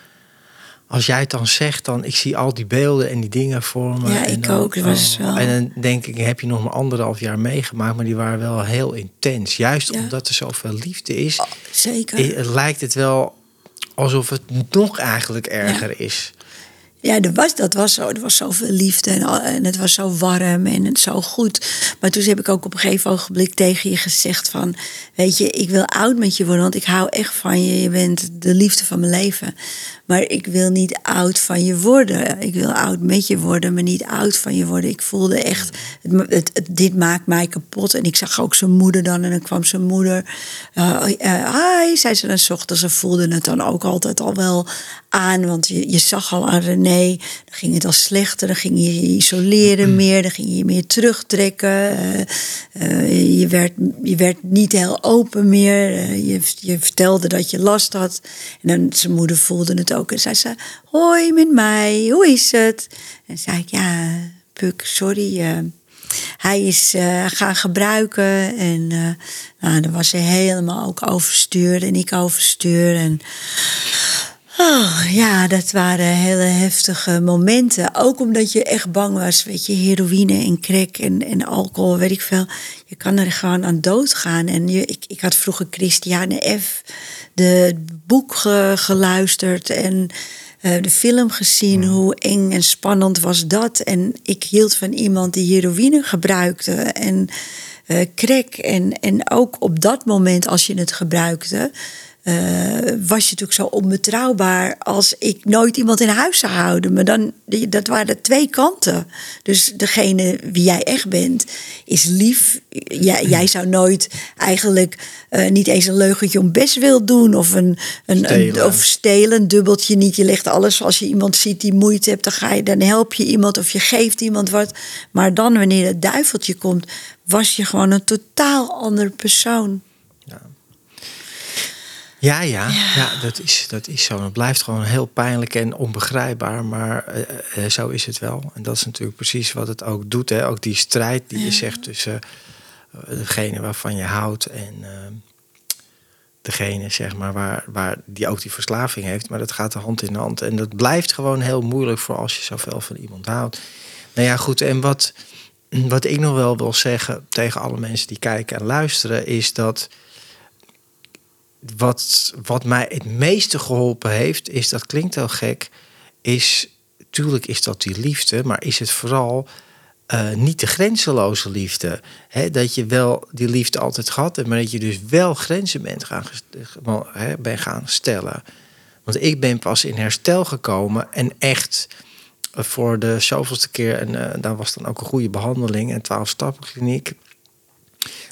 als jij het dan zegt, dan ik zie al die beelden en die dingen voor me. Ja, en ik dan, ook. Dat was oh, wel- En dan denk ik, heb je nog maar anderhalf jaar meegemaakt, maar die waren wel heel intens. Juist Ja. omdat er zoveel liefde is, oh, zeker. het lijkt het wel alsof het nog eigenlijk erger is. Ja, er was, dat was zo. Er was zoveel liefde en, en het was zo warm en het zo goed. Maar toen heb ik ook op een gegeven ogenblik tegen je gezegd van... weet je, ik wil oud met je worden, want ik hou echt van je. Je bent de liefde van mijn leven. Maar ik wil niet oud van je worden. Ik wil oud met je worden, maar niet oud van je worden. Ik voelde echt, het, het, het- dit maakt mij kapot. En ik zag ook zijn moeder dan en dan kwam zijn moeder... Uh, hi, zei ze dan 's ochtends. Ze voelde het dan ook altijd al wel aan. Want je, je zag al aan René, dan ging het al slechter. Dan ging je je isoleren meer, dan ging je je meer terugtrekken. Eh, je, werd, je werd niet heel open meer. Je, je vertelde dat je last had. En dan zijn moeder voelde het ook. En zei ze, hoi met mij, hoe is het? En zei ik, ja, Puk, sorry... eh, hij is eh, gaan gebruiken en eh, nou, dan was hij helemaal ook overstuur en ik overstuur. En oh, ja, dat waren hele heftige momenten. Ook omdat je echt bang was, weet je, heroïne en crack en, en alcohol, weet ik veel. Je kan er gewoon aan doodgaan. En je, ik, ik had vroeger Christiane F. de boek ge- geluisterd en eh, de film gezien. Hoe eng en spannend was dat. En ik hield van iemand die heroïne gebruikte en eh crack. En, en ook op dat moment, als je het gebruikte, eh, was je natuurlijk zo onbetrouwbaar als ik nooit iemand in huis zou houden. Maar dan, dat waren twee kanten. Dus degene wie jij echt bent, is lief. Jij, jij zou nooit eigenlijk eh, niet eens een leugentje om best wil doen. Of een, een, een, Stelen. of stelen, een dubbeltje niet. Je legt alles als je iemand ziet die moeite hebt, dan, ga je, dan help je iemand of je geeft iemand wat. Maar dan wanneer het duiveltje komt, was je gewoon een totaal andere persoon. Ja, ja, ja. dat, is, dat is zo. Het blijft gewoon heel pijnlijk en onbegrijpbaar, maar eh, eh, zo is het wel. En dat is natuurlijk precies wat het ook doet. Hè? Ook die strijd die je zegt tussen eh, degene waarvan je houdt en uh, degene zeg maar waar, waar die ook die verslaving heeft. Maar dat gaat de hand in hand. En dat blijft gewoon heel moeilijk voor als je zoveel van iemand houdt. Nou ja, goed. En wat, wat ik nog wel wil zeggen tegen alle mensen die kijken en luisteren, is dat wat, wat mij het meeste geholpen heeft, is dat klinkt heel gek, is tuurlijk is dat die liefde, maar is het vooral uh, niet de grenzeloze liefde. He, dat je wel die liefde altijd gehad hebt, maar dat je dus wel grenzen bent gaan, he, bent gaan stellen. Want ik ben pas in herstel gekomen en echt voor de zoveelste keer, en uh, daar was dan ook een goede behandeling en 12 stappenkliniek.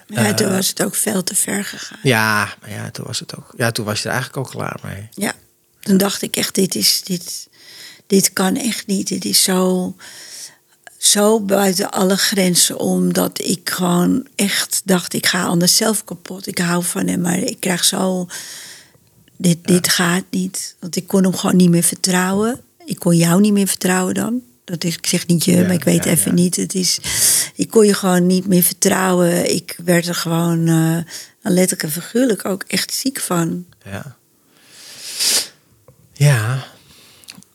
Ja, toen uh, was het ook veel te ver gegaan. Ja, maar ja, toen was het ook. Ja, toen was je er eigenlijk ook klaar mee. Ja, toen dacht ik echt, dit is, dit, dit kan echt niet. Dit is zo, zo buiten alle grenzen omdat ik gewoon echt dacht, ik ga anders zelf kapot. Ik hou van hem, maar ik krijg zo, dit, dit gaat niet. Want ik kon hem gewoon niet meer vertrouwen. Ik kon jou niet meer vertrouwen dan. Dat is, ik zeg niet je, maar ik weet even niet. Het is, ik kon je gewoon niet meer vertrouwen. Ik werd er gewoon uh, letterlijk en figuurlijk ook echt ziek van. Ja. Ja,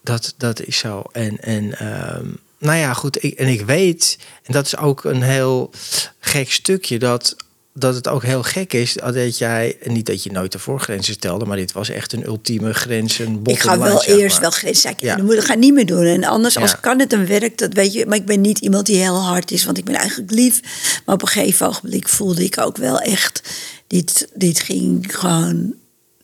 dat, dat is zo. En, en ehm, nou ja, goed. Ik, en ik weet, en dat is ook een heel gek stukje, dat, dat het ook heel gek is dat jij, niet dat je nooit de voorgrenzen stelde, maar dit was echt een ultieme grens. Een ik ga wel eerst wel grenzen zeggen. Ja. Dat ga ik niet meer doen. En anders, als kan het dan werkt, dat weet je. Maar ik ben niet iemand die heel hard is, want ik ben eigenlijk lief. Maar op een gegeven ogenblik voelde ik ook wel echt, dit, dit ging gewoon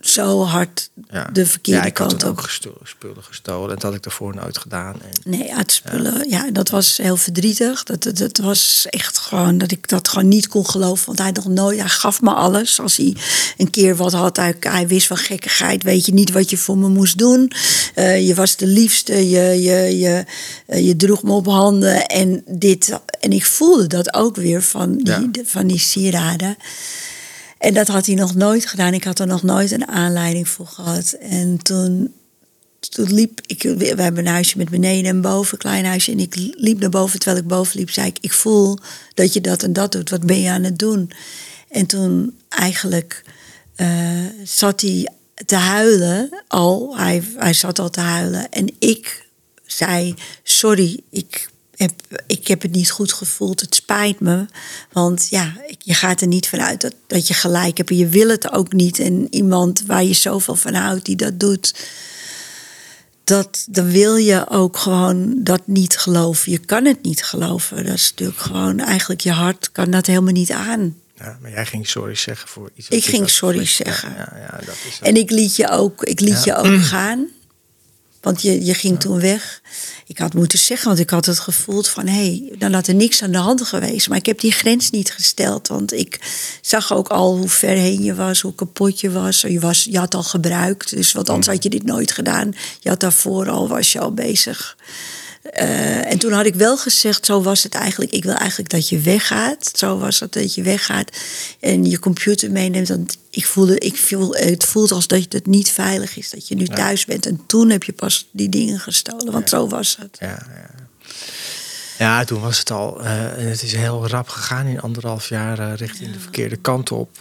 zo hard ja. de verkeerde ja, ik kant had ook spullen gestolen. Dat had ik daarvoor nooit gedaan. En, nee, uit spullen. Ja. dat was heel verdrietig. Dat, dat, dat, was echt gewoon dat ik dat gewoon niet kon geloven. Want hij nog nooit, hij gaf me alles. Als hij een keer wat had, hij, hij wist van gekkigheid. Weet je niet wat je voor me moest doen. Uh, je was de liefste. Je, je, je, uh, je droeg me op handen. En dit. En ik voelde dat ook weer van die, van die sieraden. En dat had hij nog nooit gedaan. Ik had er nog nooit een aanleiding voor gehad. En toen, toen liep ik, we hebben een huisje met beneden en boven, een klein huisje. En ik liep naar boven. Terwijl ik boven liep, zei ik: Ik voel dat je dat en dat doet. Wat ben je aan het doen? En toen eigenlijk uh, zat hij te huilen al. Hij, hij zat al te huilen. En ik zei: Sorry, ik heb, ik heb het niet goed gevoeld. Het spijt me. Want ja, je gaat er niet vanuit dat, dat je gelijk hebt. En je wil het ook niet. En iemand waar je zoveel van houdt die dat doet. Dat, dan wil je ook gewoon dat niet geloven. Je kan het niet geloven. Dat is natuurlijk gewoon, eigenlijk je hart kan dat helemaal niet aan. Ja, maar jij ging sorry zeggen voor iets. Ik ging sorry zeggen. Ja, ja, dat is en ik liet je ook, ik liet je ook gaan. Want je, je ging toen weg. Ik had moeten zeggen, want ik had het gevoeld van... hé, hey, dan had er niks aan de hand geweest. Maar ik heb die grens niet gesteld. Want ik zag ook al hoe ver heen je was, hoe kapot je was. Je, was, je had al gebruikt, dus want anders had je dit nooit gedaan. Je had daarvoor al, was je al bezig. Uh, en toen had ik wel gezegd, zo was het eigenlijk. Ik wil eigenlijk dat je weggaat. Zo was het dat je weggaat en je computer meeneemt. Want ik voelde, ik voel, het voelt als dat het niet veilig is. Dat je nu thuis bent. En toen heb je pas die dingen gestolen. Want zo was het. Ja, ja. ja, toen was het al. Uh, en het is heel rap gegaan in anderhalf jaar uh, richting de verkeerde kant op.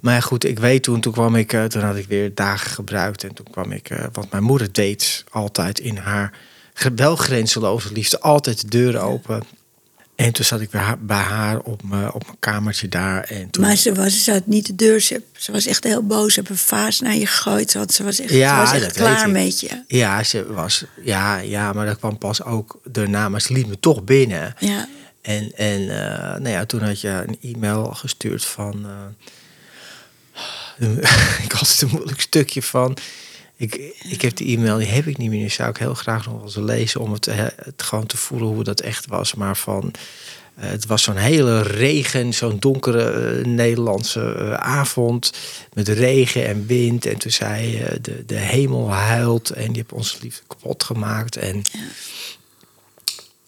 Maar goed, ik weet toen, toen kwam ik, toen had ik weer dagen gebruikt. En toen kwam ik, wat mijn moeder deed altijd in haar wel grenzeloze liefde, altijd de deuren open. En toen zat ik bij haar op mijn, op mijn kamertje daar. En toen... Maar ze was ze had niet de deur. Ze, ze was echt heel boos. Ze heeft een vaas naar je gegooid. Ze, ze was echt, ja, ze was echt klaar met je. Ja, ze was, ja, ja, maar dat kwam pas ook daarna. Maar ze liet me toch binnen. Ja. En, en uh, nou ja, toen had je een e-mail gestuurd van... Uh, ik had het een moeilijk stukje van... Ik, ik heb die e-mail, die heb ik niet meer. Die zou ik heel graag nog wel eens lezen om het, het gewoon te voelen hoe dat echt was. Maar van, uh, het was zo'n hele regen, zo'n donkere uh, Nederlandse uh, avond. Met regen en wind. En toen zei je, de, de hemel huilt en die heeft ons liefde kapot gemaakt. En ja.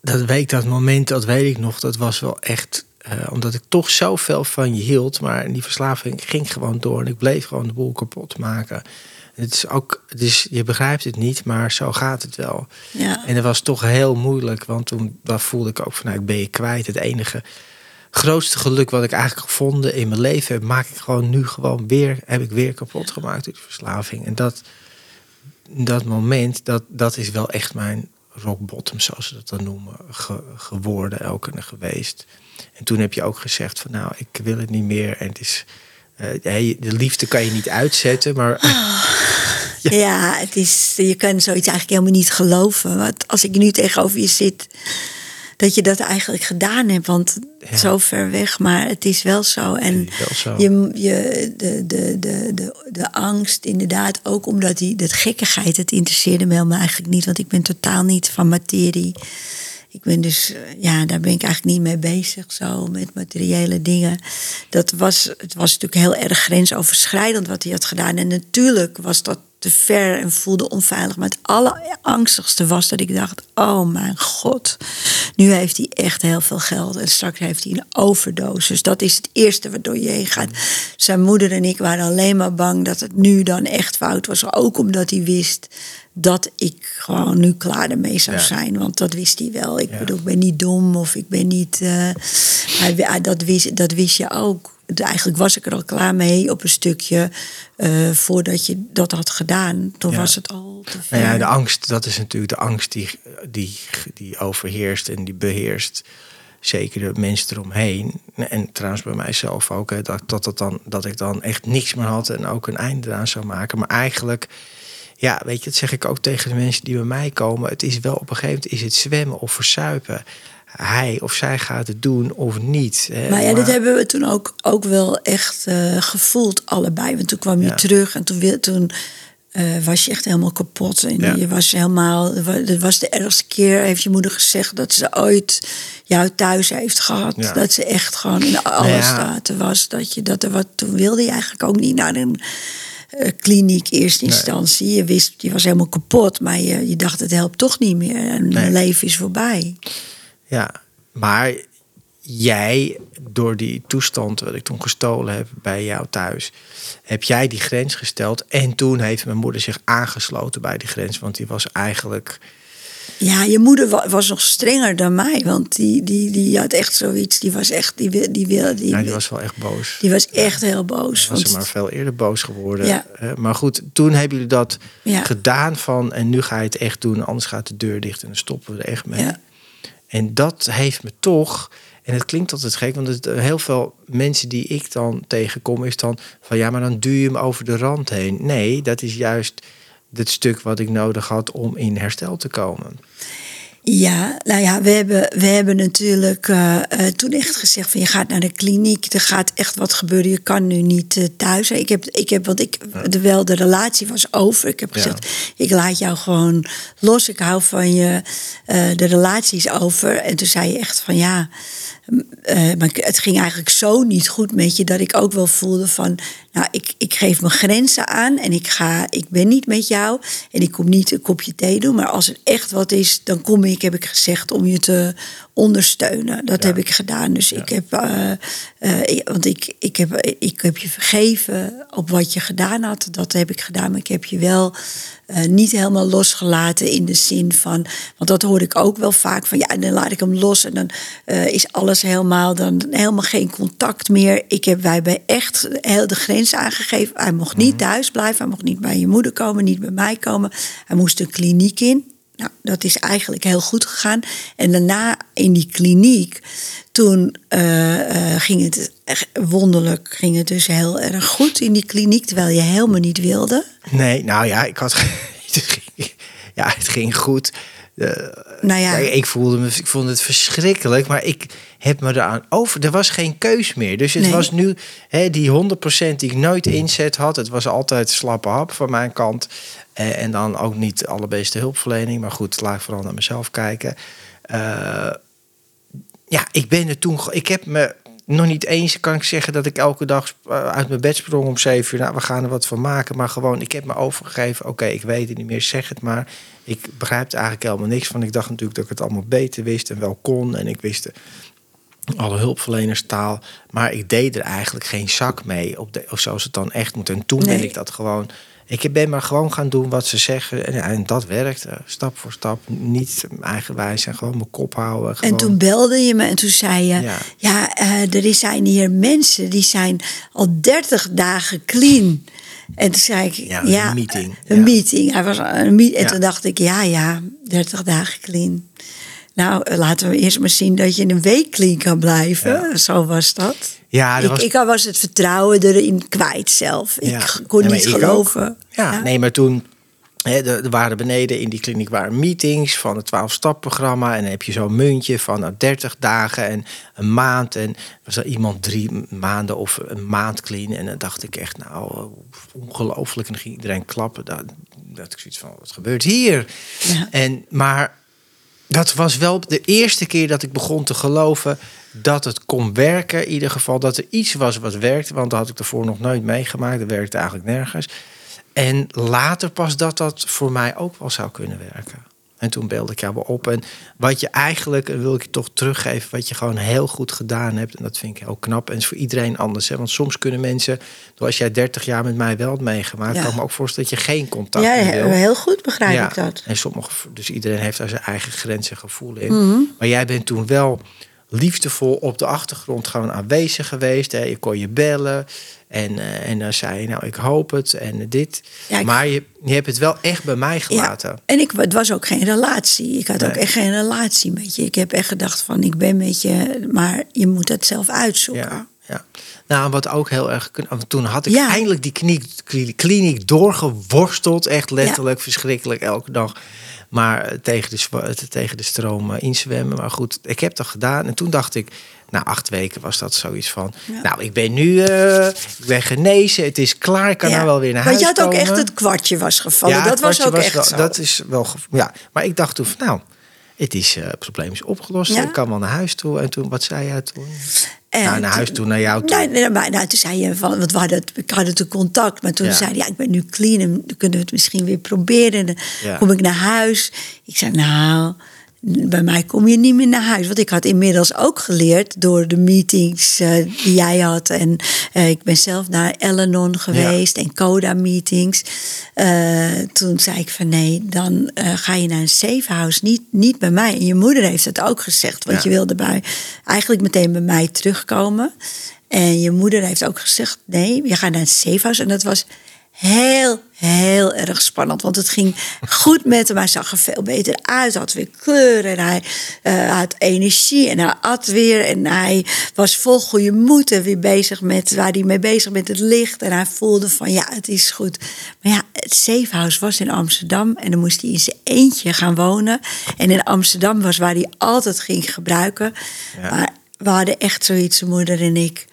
dat weet dat moment, dat weet ik nog, dat was wel echt omdat ik toch zoveel van je hield. Maar die verslaving ging gewoon door. En ik bleef gewoon de boel kapot maken. Het is ook, is, je begrijpt het niet, maar zo gaat het wel. Ja. En dat was toch heel moeilijk, want toen dat voelde ik ook van, nou, ik ben je kwijt. Het enige grootste geluk wat ik eigenlijk gevonden in mijn leven heb, maak ik gewoon nu gewoon weer, heb ik weer kapot gemaakt door die verslaving. En dat, dat moment, dat, dat is wel echt mijn rock bottom, zoals ze dat dan noemen, geworden, elke keer geweest. En toen heb je ook gezegd van nou, ik wil het niet meer. En het is, uh, de liefde kan je niet uitzetten, maar... Oh. Ja. het is, je kan zoiets eigenlijk helemaal niet geloven. Want als ik nu tegenover je zit, dat je dat eigenlijk gedaan hebt. Want zo ver weg, maar het is wel zo. En zo. Je, je, de, de, de, de, de angst, inderdaad, ook omdat die dat gekkigheid, het interesseerde me helemaal eigenlijk niet. Want ik ben totaal niet van materie. Ik ben dus, eh, ja, daar ben ik eigenlijk niet mee bezig, zo met materiële dingen. Dat was, het was natuurlijk heel erg grensoverschrijdend wat hij had gedaan. En natuurlijk was dat te ver en voelde onveilig. Maar het allerangstigste was dat ik dacht: oh mijn god, nu heeft hij echt heel veel geld en straks heeft hij een overdosis. Dat is het eerste waardoor je heen gaat. Zijn moeder en ik waren alleen maar bang dat het nu dan echt fout was. Ook omdat hij wist dat ik gewoon nu klaar ermee zou zijn. Want dat wist hij wel. Ik bedoel, ik ben niet dom of ik ben niet. Uh, hij, dat, wist, dat wist je ook eigenlijk was ik er al klaar mee op een stukje uh, voordat je dat had gedaan. Toen was het al te ver. Nou ja, de angst, dat is natuurlijk de angst die, die, die overheerst en die beheerst. Zeker de mensen eromheen. En trouwens bij mijzelf ook. Hè, dat, dat, dat, dan, dat ik dan echt niks meer had en ook een einde aan zou maken. Maar eigenlijk, ja, weet je, dat zeg ik ook tegen de mensen die bij mij komen. Het is wel op een gegeven moment is het zwemmen of versuipen hij of zij gaat het doen of niet. Hè. Maar ja, dit hebben we toen ook, ook wel echt uh, gevoeld, allebei. Want toen kwam je terug en toen, toen uh, was je echt helemaal kapot. En je was helemaal. Het was de ergste keer, heeft je moeder gezegd, dat ze ooit jou thuis heeft gehad. Dat ze echt gewoon in alle ja. staten was. Dat je dat er wat. Toen wilde je eigenlijk ook niet naar een uh, kliniek eerste instantie. Je wist, je was helemaal kapot, maar je, je dacht het helpt toch niet meer. En mijn leven is voorbij. Ja, maar jij, door die toestand wat ik toen gestolen heb bij jou thuis, heb jij die grens gesteld. En toen heeft mijn moeder zich aangesloten bij die grens, want die was eigenlijk. Ja, je moeder was nog strenger dan mij, want die, die, die had echt zoiets. Die was echt, die die wil, die, ja, die was wel echt boos. Die was echt heel boos. Was ze maar veel eerder boos geworden. Ja. maar goed, toen hebben jullie dat gedaan van en nu ga je het echt doen, anders gaat de deur dicht en dan stoppen we er echt mee. Ja. En dat heeft me toch, en het klinkt altijd gek, want het, heel veel mensen die ik dan tegenkom, is dan van ja, maar dan duw je hem over de rand heen. Nee, dat is juist het stuk wat ik nodig had om in herstel te komen. Ja, nou ja, we hebben, we hebben natuurlijk uh, toen echt gezegd van je gaat naar de kliniek, er gaat echt wat gebeuren, je kan nu niet uh, thuis. Ik heb, ik heb, want ik, de, wel de relatie was over. Ik heb gezegd, ik laat jou gewoon los, ik hou van je, de relatie is over. En toen zei je echt van ja, uh, maar het ging eigenlijk zo niet goed met je dat ik ook wel voelde van, nou, ik, ik geef mijn grenzen aan en ik ga, ik ben niet met jou en ik kom niet een kopje thee doen, maar als er echt wat is, dan kom ik, heb ik gezegd, om je te ondersteunen. Dat heb ik gedaan. Dus ik heb, uh, uh, want ik, ik, heb, ik heb je vergeven op wat je gedaan had. Dat heb ik gedaan, maar ik heb je wel uh, niet helemaal losgelaten in de zin van, want dat hoor ik ook wel vaak van, ja, dan laat ik hem los en dan is alles helemaal, dan helemaal geen contact meer. Ik heb, wij hebben echt heel de grens aangegeven. Hij mocht niet mhm. thuis blijven, hij mocht niet bij je moeder komen, niet bij mij komen. Hij moest een kliniek in. Nou, dat is eigenlijk heel goed gegaan. En daarna in die kliniek, toen uh, uh, ging het wonderlijk, ging het dus heel erg goed in die kliniek, terwijl je helemaal niet wilde. Nee, nou ja, ik had. ja, het ging goed. Uh, nou ja. ik voelde me, ik vond het verschrikkelijk, maar ik heb me eraan over. Er was geen keus meer. Dus het was nu hè, die 100% die ik nooit inzet had. Het was altijd slappe hap van mijn kant. Uh, en dan ook niet allerbeste hulpverlening. Maar goed, laat ik vooral naar mezelf kijken. Uh, ja, ik ben er toen. Ik heb me nog niet eens, kan ik zeggen, dat ik elke dag uit mijn bed sprong om zeven uur. Nou, we gaan er wat van maken. Maar gewoon, ik heb me overgegeven. Oké, ik weet het niet meer, zeg het maar. Ik begrijp er eigenlijk helemaal niks van. Ik dacht natuurlijk dat ik het allemaal beter wist en wel kon. En ik wist alle hulpverlenerstaal. Maar ik deed er eigenlijk geen zak mee, op de, of zoals het dan echt moet. En toen ben ik dat gewoon Ik ben maar gewoon gaan doen wat ze zeggen. En, en dat werkt, eh, stap voor stap. Niet eigenwijs en gewoon mijn kop houden. Gewoon. En toen belde je me en toen zei je... Ja, Ja. eh, er zijn hier mensen die zijn al 30 dagen clean. En toen zei ik... Ja, Ja, een meeting. Een Ja. meeting. Hij was een meet en Ja. toen dacht ik, ja, ja, 30 dagen clean. Nou, eh, laten we eerst maar zien dat je een week clean kan blijven. Ja. Zo was dat. Ja, dat ik, was- ik was het vertrouwen erin kwijt zelf. Ja. Ik kon niet geloven. Ja, nee, maar toen. Hè, er er waren beneden in die kliniek waren meetings van het 12-stap-programma. En dan heb je zo'n muntje van nou, 30 dagen en een maand. En was er iemand drie maanden of een maand clean. En dan dacht ik echt, nou, ongelooflijk. En dan ging iedereen klappen. Dat, dat ik zoiets van, wat gebeurt hier? Ja. En, maar dat was wel de eerste keer dat ik begon te geloven dat het kon werken. In ieder geval dat er iets was wat werkte. Want dat had ik ervoor nog nooit meegemaakt. Dat werkte eigenlijk nergens. En later pas dat dat voor mij ook wel zou kunnen werken. En toen belde ik jou wel op. En wat je eigenlijk, en wil ik je toch teruggeven, wat je gewoon heel goed gedaan hebt. En dat vind ik heel knap. En is voor iedereen anders. Hè? Want soms kunnen mensen, zoals jij 30 jaar met mij wel hebt meegemaakt, Ja. kan ik me ook voorstellen dat je geen contact Ja, meer wil. heel goed begrijp ik dat. En sommige, dus iedereen heeft daar zijn eigen grenzen en gevoelen in. Mhm. Maar jij bent toen wel liefdevol op de achtergrond gewoon aanwezig geweest. Hè. Je kon je bellen. En, eh, en dan zei je, nou, ik hoop het en dit. Ja, ik- maar je, je hebt het wel echt bij mij gelaten. Ja, en ik, het was ook geen relatie. Ik had ook echt geen relatie met je. Ik heb echt gedacht van, ik ben met je, maar je moet het zelf uitzoeken. Ja, ja. Nou, wat ook heel erg... Toen had ik Ja. eindelijk die kliniek, kli- kliniek doorgeworsteld. Echt letterlijk verschrikkelijk elke dag. Maar eh, tegen de, eh, tegen de stroom eh, inzwemmen. Maar goed, ik heb dat gedaan. En toen dacht ik... Na acht weken was dat zoiets van... Ja. Nou, ik ben nu ik ben genezen. Het is klaar. Ik kan Ja. nou wel weer naar Want huis je had ook echt het kwartje was gevallen. Ja, dat was ook echt wel- zo. Dat is wel... Ja, maar ik dacht toen van... Nou, het, is, probleem is opgelost. Ik kan wel naar huis toe. En toen, wat zei jij toen? En nou, naar huis toe, naar jou toe. Nee, nee, maar nou, toen zei je van, want we hadden, ik hadden toen contact, maar toen Ja. zei hij, ja, ik ben nu clean en dan kunnen we het misschien weer proberen. En dan Ja. kom ik naar huis. Ik zei, nou, bij mij kom je niet meer naar huis. Want ik had inmiddels ook geleerd door de meetings eh, die jij had. En eh, ik ben zelf naar Elenon geweest en Coda-meetings. Eh, toen zei ik van nee, dan ga je naar een safe house, niet, niet bij mij. En je moeder heeft het ook gezegd, want Ja. je wilde bij, eigenlijk meteen bij mij terugkomen. En je moeder heeft ook gezegd, nee, je gaat naar een safe house. En dat was heel, heel erg spannend. Want het ging goed met hem. Hij zag er veel beter uit. Had weer kleur en hij eh, had energie. En hij at weer. En hij was vol goede moed. En weer bezig met waar hij mee bezig met het licht. En hij voelde van ja, het is goed. Maar ja, het safe house was in Amsterdam. En dan moest hij in zijn eentje gaan wonen. En in Amsterdam was waar hij altijd ging gebruiken. Ja. Maar we hadden echt zoiets, zijn moeder en ik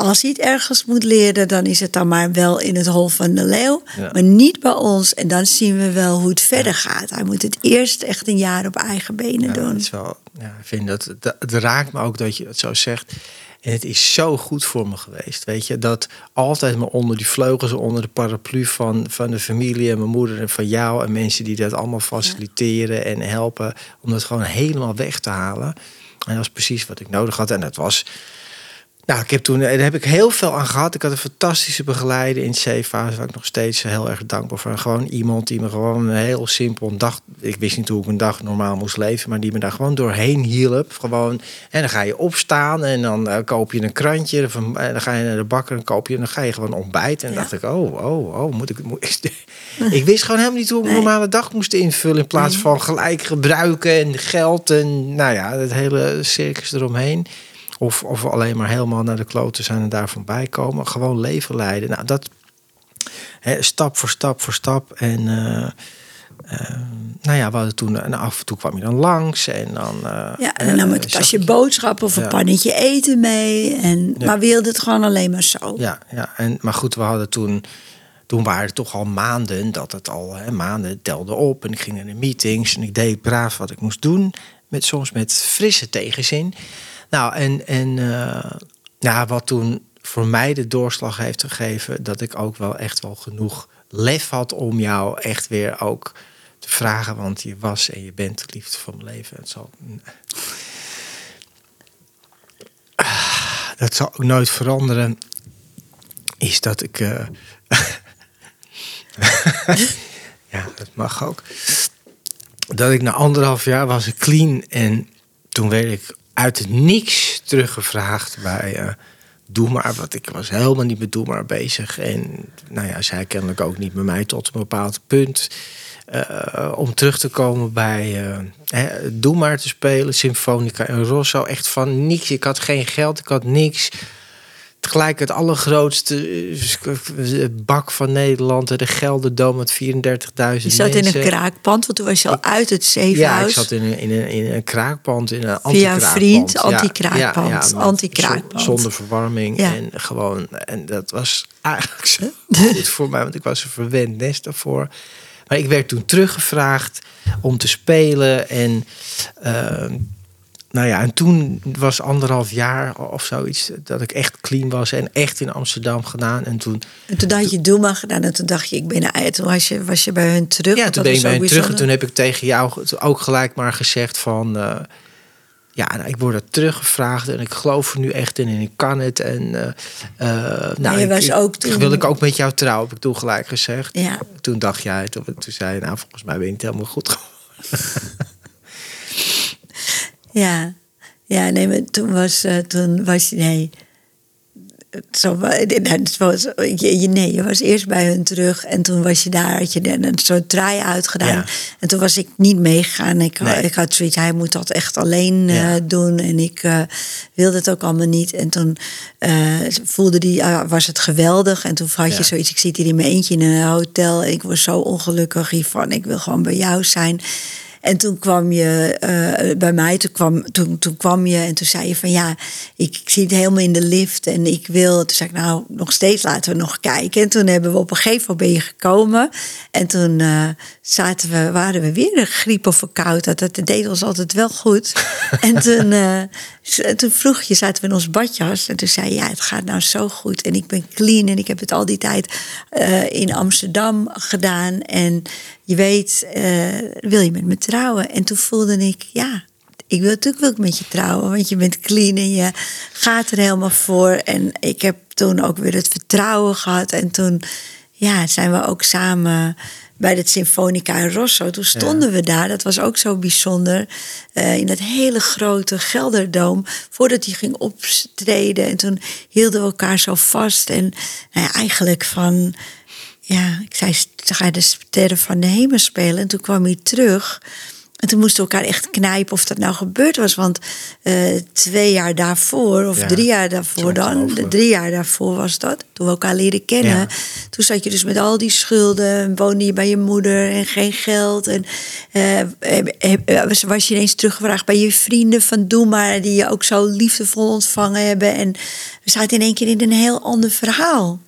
als hij het ergens moet leren, dan is het dan maar wel in het hol van de leeuw. Ja. Maar niet bij ons. En dan zien we wel hoe het verder gaat. Hij moet het eerst echt een jaar op eigen benen Ja, doen. is wel, ja, ik vind dat, dat, het raakt me ook dat je het zo zegt. En het is zo goed voor me geweest. Weet je, dat altijd me onder die vleugels, onder de paraplu van, van de familie en mijn moeder en van jou en mensen die dat allemaal faciliteren en helpen. Om dat gewoon helemaal weg te halen. En dat is precies wat ik nodig had. En dat was. Nou, ik heb toen, daar heb ik heel veel aan gehad. Ik had een fantastische begeleider in C-fase, waar ik nog steeds heel erg dankbaar voor. Gewoon iemand die me gewoon een heel simpel een dag. Ik wist niet hoe ik een dag normaal moest leven, maar die me daar gewoon doorheen hielp. Gewoon. En dan ga je opstaan en dan eh, koop je een krantje. En dan ga je naar de bakker en koop je. En dan ga je gewoon ontbijten. En Ja. dacht ik, oh, oh, oh, moet ik. Moet, ik wist gewoon helemaal niet hoe ik een Nee. normale dag moest invullen. In plaats van gelijk gebruiken en geld en nou ja, het hele circus eromheen. Of, of alleen maar helemaal naar de kloten zijn en daarvan bijkomen. Gewoon leven leiden. Nou, dat hè, stap voor stap voor stap. En eh, eh, nou ja, we hadden toen, en af en toe kwam je dan langs. En dan, eh, Ja, en dan nam ik het zag als je ik- boodschappen of een pannetje eten mee. En, Ja. Maar we wilden het gewoon alleen maar zo. Ja, ja en, maar goed, we hadden toen. Toen waren het toch al maanden dat het al hè, maanden telde op. En ik ging naar de meetings en ik deed braaf wat ik moest doen. Met, soms met frisse tegenzin. Nou, en, en eh, ja, wat toen voor mij de doorslag heeft gegeven... dat ik ook wel echt wel genoeg lef had om jou echt weer ook te vragen. Want je was en je bent de liefde van mijn leven. Zal, dat zal ook nooit veranderen. Is dat ik... eh, ja, dat mag ook. Dat ik na anderhalf jaar was ik clean en toen werd ik uit niks teruggevraagd bij uh, Doe maar. Want ik was helemaal niet met Doe maar bezig. En nou ja, zij kennelijk ook niet met mij tot een bepaald punt. Uh, om terug te komen bij uh, hè, Doe maar te spelen, Symfonica en Rosso. Echt van niks. Ik had geen geld, ik had niks tegelijk het allergrootste eh, bak van Nederland. De Gelderdoom met 34.000 mensen. Je zat in een kraakpand, want toen was je al uit het zevenhuis. Ja, ik zat in een, in een, in een kraakpand, in een anti-kraakpand. Via een vriend, anti-kraakpand. Ja, anti-kraakpand. Zonder verwarming en gewoon... En dat was eigenlijk zo goed voor mij, want ik was een verwend nest daarvoor. Maar ik werd toen teruggevraagd om te spelen en... Uh, nou ja, en toen was anderhalf jaar of zoiets dat ik echt clean was en echt in Amsterdam gedaan. En toen, en toen had je Doema gedaan en toen dacht je, ik ben uit. Toen was je, was je bij hun terug. Ja, toen ben je bij hun terug en toen heb ik tegen jou ook gelijk maar gezegd van... Uh, ja, nou, ik word er teruggevraagd en ik geloof er nu echt in en ik kan het. En uh, uh, nou, je was ook toen... wil ik ook met jou trouwen, heb ik toen gelijk gezegd. Ja. Toen dacht jij, toen, toen zei je, nou volgens mij ben je niet helemaal goed Ja, ja, nee, maar toen was, uh, toen was nee. Zo, je, nee, je was eerst bij hun terug en toen was je daar, had je een soort draai uitgedaan. En toen was ik niet meegegaan. Ik, ik had zoiets, hij moet dat echt alleen uh, doen en ik uh, wilde het ook allemaal niet. En toen uh, voelde die, was het geweldig. En toen had je zoiets, ik zit hier in mijn eentje in een hotel en ik was zo ongelukkig hiervan. Ik wil gewoon bij jou zijn. En toen kwam je uh, bij mij, toen kwam, toen, toen kwam je en toen zei je van ja, ik, ik zie het helemaal in de lift en ik wil. Toen zei ik nou, nog steeds laten we nog kijken. En toen hebben we op een gegeven moment gekomen. En toen uh, zaten we, waren we weer een griep of verkoud. Dat, deed ons altijd wel goed. en toen, uh, toen vroeg je, zaten we in ons badjas. En toen zei je, ja, het gaat nou zo goed. En ik ben clean en ik heb het al die tijd in Amsterdam gedaan. En je weet, uh, wil je met me trouwen? En toen voelde ik, ja, ik wil natuurlijk wil ik met je trouwen, want je bent clean en je gaat er helemaal voor. En ik heb toen ook weer het vertrouwen gehad. En toen ja, zijn we ook samen bij het Symfonica in Rosso. Toen stonden we daar, dat was ook zo bijzonder, uh, in dat hele grote Gelderdoom, voordat hij ging optreden. En toen hielden we elkaar zo vast. En nou ja, eigenlijk van ja, ik zei, ga je de sterren van de hemel spelen? En toen kwam hij terug. En toen moesten we elkaar echt knijpen of dat nou gebeurd was. Want uh, twee jaar daarvoor, of drie jaar daarvoor dan, de drie jaar daarvoor was dat, toen we elkaar leren kennen. Toen zat je dus met al die schulden, woonde je bij je moeder en geen geld. En uh, was je ineens teruggevraagd bij je vrienden van Doe maar, die je ook zo liefdevol ontvangen hebben. En we zaten in één keer in een heel ander verhaal.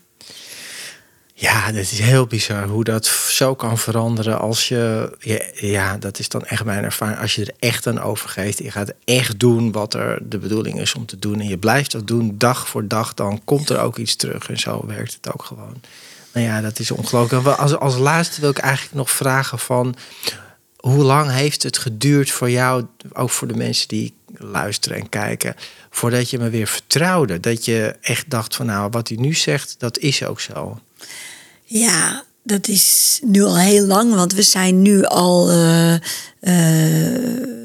Ja, dat is heel bizar hoe dat zo kan veranderen als je, ja, dat is dan echt mijn ervaring, als je er echt aan overgeeft, je gaat echt doen wat er de bedoeling is om te doen en je blijft dat doen dag voor dag, dan komt er ook iets terug en zo werkt het ook gewoon. Nou ja, dat is ongelooflijk. Als, als laatste wil ik eigenlijk nog vragen van, hoe lang heeft het geduurd voor jou, ook voor de mensen die luisteren en kijken, voordat je me weer vertrouwde? Dat je echt dacht van, nou, wat hij nu zegt, dat is ook zo. Ja, dat is nu al heel lang, want we zijn nu al uh, uh,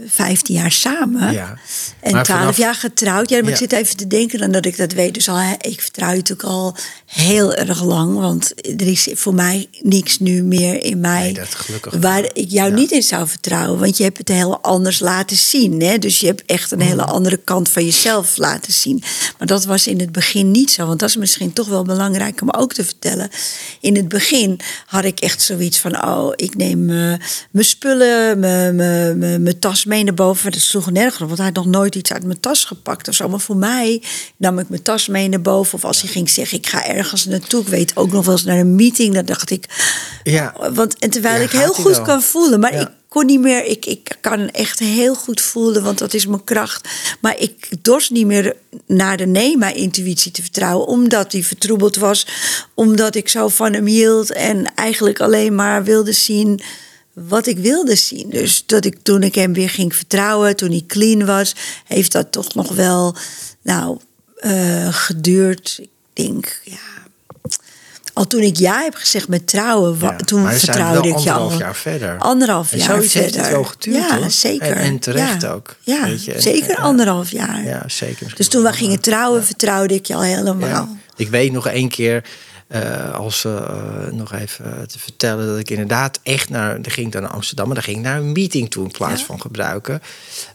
15 jaar samen. Ja. En 12 jaar getrouwd. Ja, maar ik zit even te denken dan dat ik dat weet. Dus al, ik vertrouw je natuurlijk al heel erg lang. Want er is voor mij niks nu meer in mij. Nee. Waar ik jou niet in zou vertrouwen. Want je hebt het heel anders laten zien. Hè? Dus je hebt echt een hele mm. andere kant van jezelf laten zien. Maar dat was in het begin niet zo. Want dat is misschien toch wel belangrijk om ook te vertellen. In het begin had ik echt zoiets van: oh, ik neem uh, mijn spullen, mijn tas mee naar boven. Dat sloeg nergens want hij had nog nooit iets uit mijn tas gepakt of zo. Maar voor mij nam ik mijn tas mee naar boven. Of als hij ging zeggen: ik ga ergens naartoe. Ik weet ook nog wel eens naar een meeting. Dan dacht ik: ja. Want, en terwijl ik heel goed kan voelen, maar ik kon niet meer. Ik, ik kan echt heel goed voelen, want dat is mijn kracht. Maar ik dorst niet meer naar de nee, mijn intuïtie te vertrouwen, omdat die vertroebeld was. Omdat ik zo van hem hield en eigenlijk alleen maar wilde zien wat ik wilde zien. Dus dat ik toen ik hem weer ging vertrouwen, toen hij clean was, heeft dat toch nog wel, nou, uh, geduurd. Ik denk, ja, al toen ik ja heb gezegd met trouwen, Ja, toen vertrouwde ik al. anderhalf jaar verder. Anderhalf En jaar zoiets heeft verder. het wel geduurd, Ja, hoor. zeker. En- en terecht ja. ook, Ja, weet je. Zeker en- anderhalf jaar. Ja, zeker. Dus toen we gingen trouwen, vertrouwde ik je al helemaal. Ik weet nog één keer, eh, als eh, nog even te vertellen, dat ik inderdaad echt naar, dan ging ik dan naar Amsterdam, maar dan ging ik naar een meeting toe in plaats Ja. van gebruiken.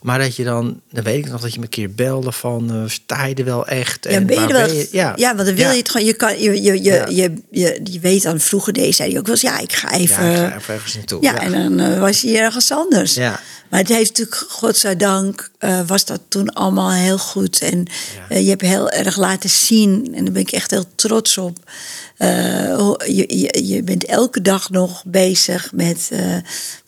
Maar dat je dan, dan weet ik nog dat je me een keer belde van, eh, sta je er wel echt? Ja, En ben je er wel, Ja. ja. want dan wil Ja. je het gewoon. Je, kan, je, je, je, Ja. je, je, je weet dan, vroeger deed zei ook wel eens, ja, ik ga even. Ja, Ja, ik ga even ergens naartoe. en dan eh, was hij ergens anders. Ja. Maar het heeft natuurlijk, godzijdank, eh was dat toen allemaal heel goed. En eh, je hebt heel erg laten zien, en daar ben ik echt heel trots op. Eh, je, je, je bent elke dag nog bezig met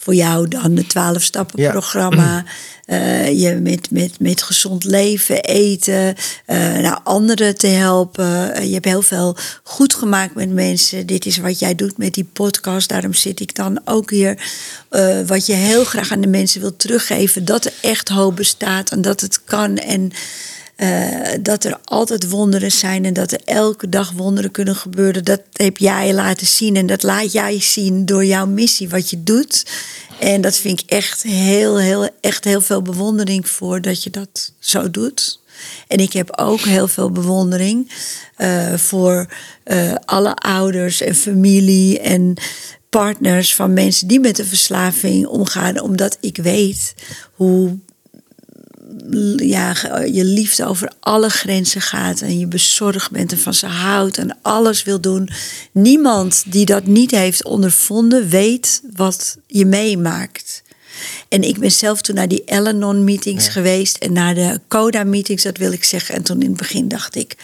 voor jou dan het 12 stappen Ja. programma. Eh, je met, met, met gezond leven, eten, eh naar anderen te helpen. Eh, je hebt heel veel goed gemaakt met mensen. Dit is wat jij doet met die podcast. Daarom zit ik dan ook hier. Wat je heel graag aan de mensen wilt teruggeven. Dat er echt hoop bestaat en dat het kan. En eh, dat er altijd wonderen zijn en dat er elke dag wonderen kunnen gebeuren. Dat heb jij laten zien en dat laat jij zien door jouw missie, wat je doet. En dat vind ik echt heel, heel, echt heel veel bewondering voor dat je dat zo doet. En ik heb ook heel veel bewondering eh, voor eh, alle ouders en familie en partners van mensen die met een verslaving omgaan, omdat ik weet hoe ja, je liefde over alle grenzen gaat en je bezorgd bent en van ze houdt en alles wil doen. Niemand die dat niet heeft ondervonden weet wat je meemaakt. En ik ben zelf toen naar die Al-Anon-meetings geweest en naar de Coda-meetings, dat wil ik zeggen. En toen in het begin dacht ik,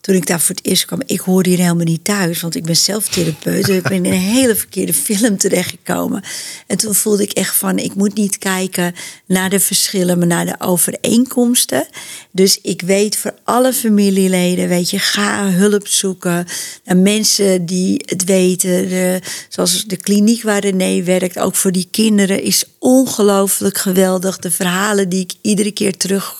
toen ik daar voor het eerst kwam, ik hoorde hier helemaal niet thuis, want ik ben zelf therapeut. Dus ik ben in een hele verkeerde film terechtgekomen. En toen voelde ik echt van, ik moet niet kijken naar de verschillen, maar naar de overeenkomsten. Dus ik weet voor alle familieleden, weet je, ga hulp zoeken naar mensen die het weten. De, zoals de kliniek waar René werkt, ook voor die kinderen, is ongelooflijk geweldig. De verhalen die ik iedere keer terug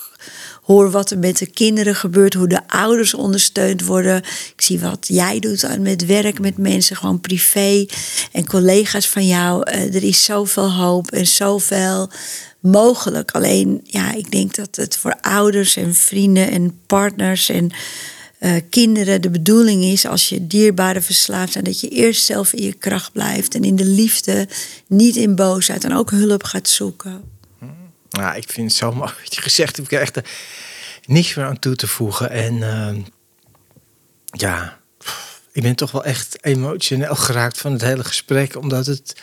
hoor wat er met de kinderen gebeurt, hoe de ouders ondersteund worden. Ik zie wat jij doet met werk met mensen, gewoon privé en collega's van jou. Eh, er is zoveel hoop en zoveel mogelijk. Alleen, ja, ik denk dat het voor ouders en vrienden en partners en eh, kinderen de bedoeling is als je dierbare verslaafd zijn, dat je eerst zelf in je kracht blijft en in de liefde, niet in boosheid en ook hulp gaat zoeken. Ja, ik vind het zo mooi wat je gezegd hebt. Ik heb echt er niks meer aan toe te voegen. En ehm, ja, ik ben toch wel echt emotioneel geraakt van het hele gesprek. Omdat het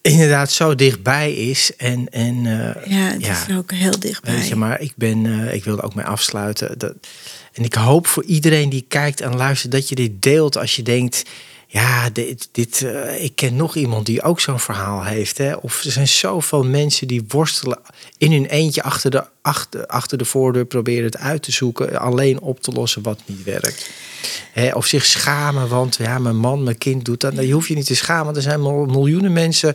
inderdaad zo dichtbij is. En, en eh, Ja, het is er ook heel dichtbij. Weet je, maar ik ben, eh, ik wil er ook mee afsluiten. Dat, en ik hoop voor iedereen die kijkt en luistert dat je dit deelt als je denkt. Ja, dit, dit, eh, ik ken nog iemand die ook zo'n verhaal heeft. Hè? Of er zijn zoveel mensen die worstelen in hun eentje achter de, achter, achter de voordeur, proberen het uit te zoeken, alleen op te lossen wat niet werkt. Hè? Of zich schamen, want ja, mijn man, mijn kind doet dat. Nou, je hoeft je niet te schamen, er zijn mil- miljoenen mensen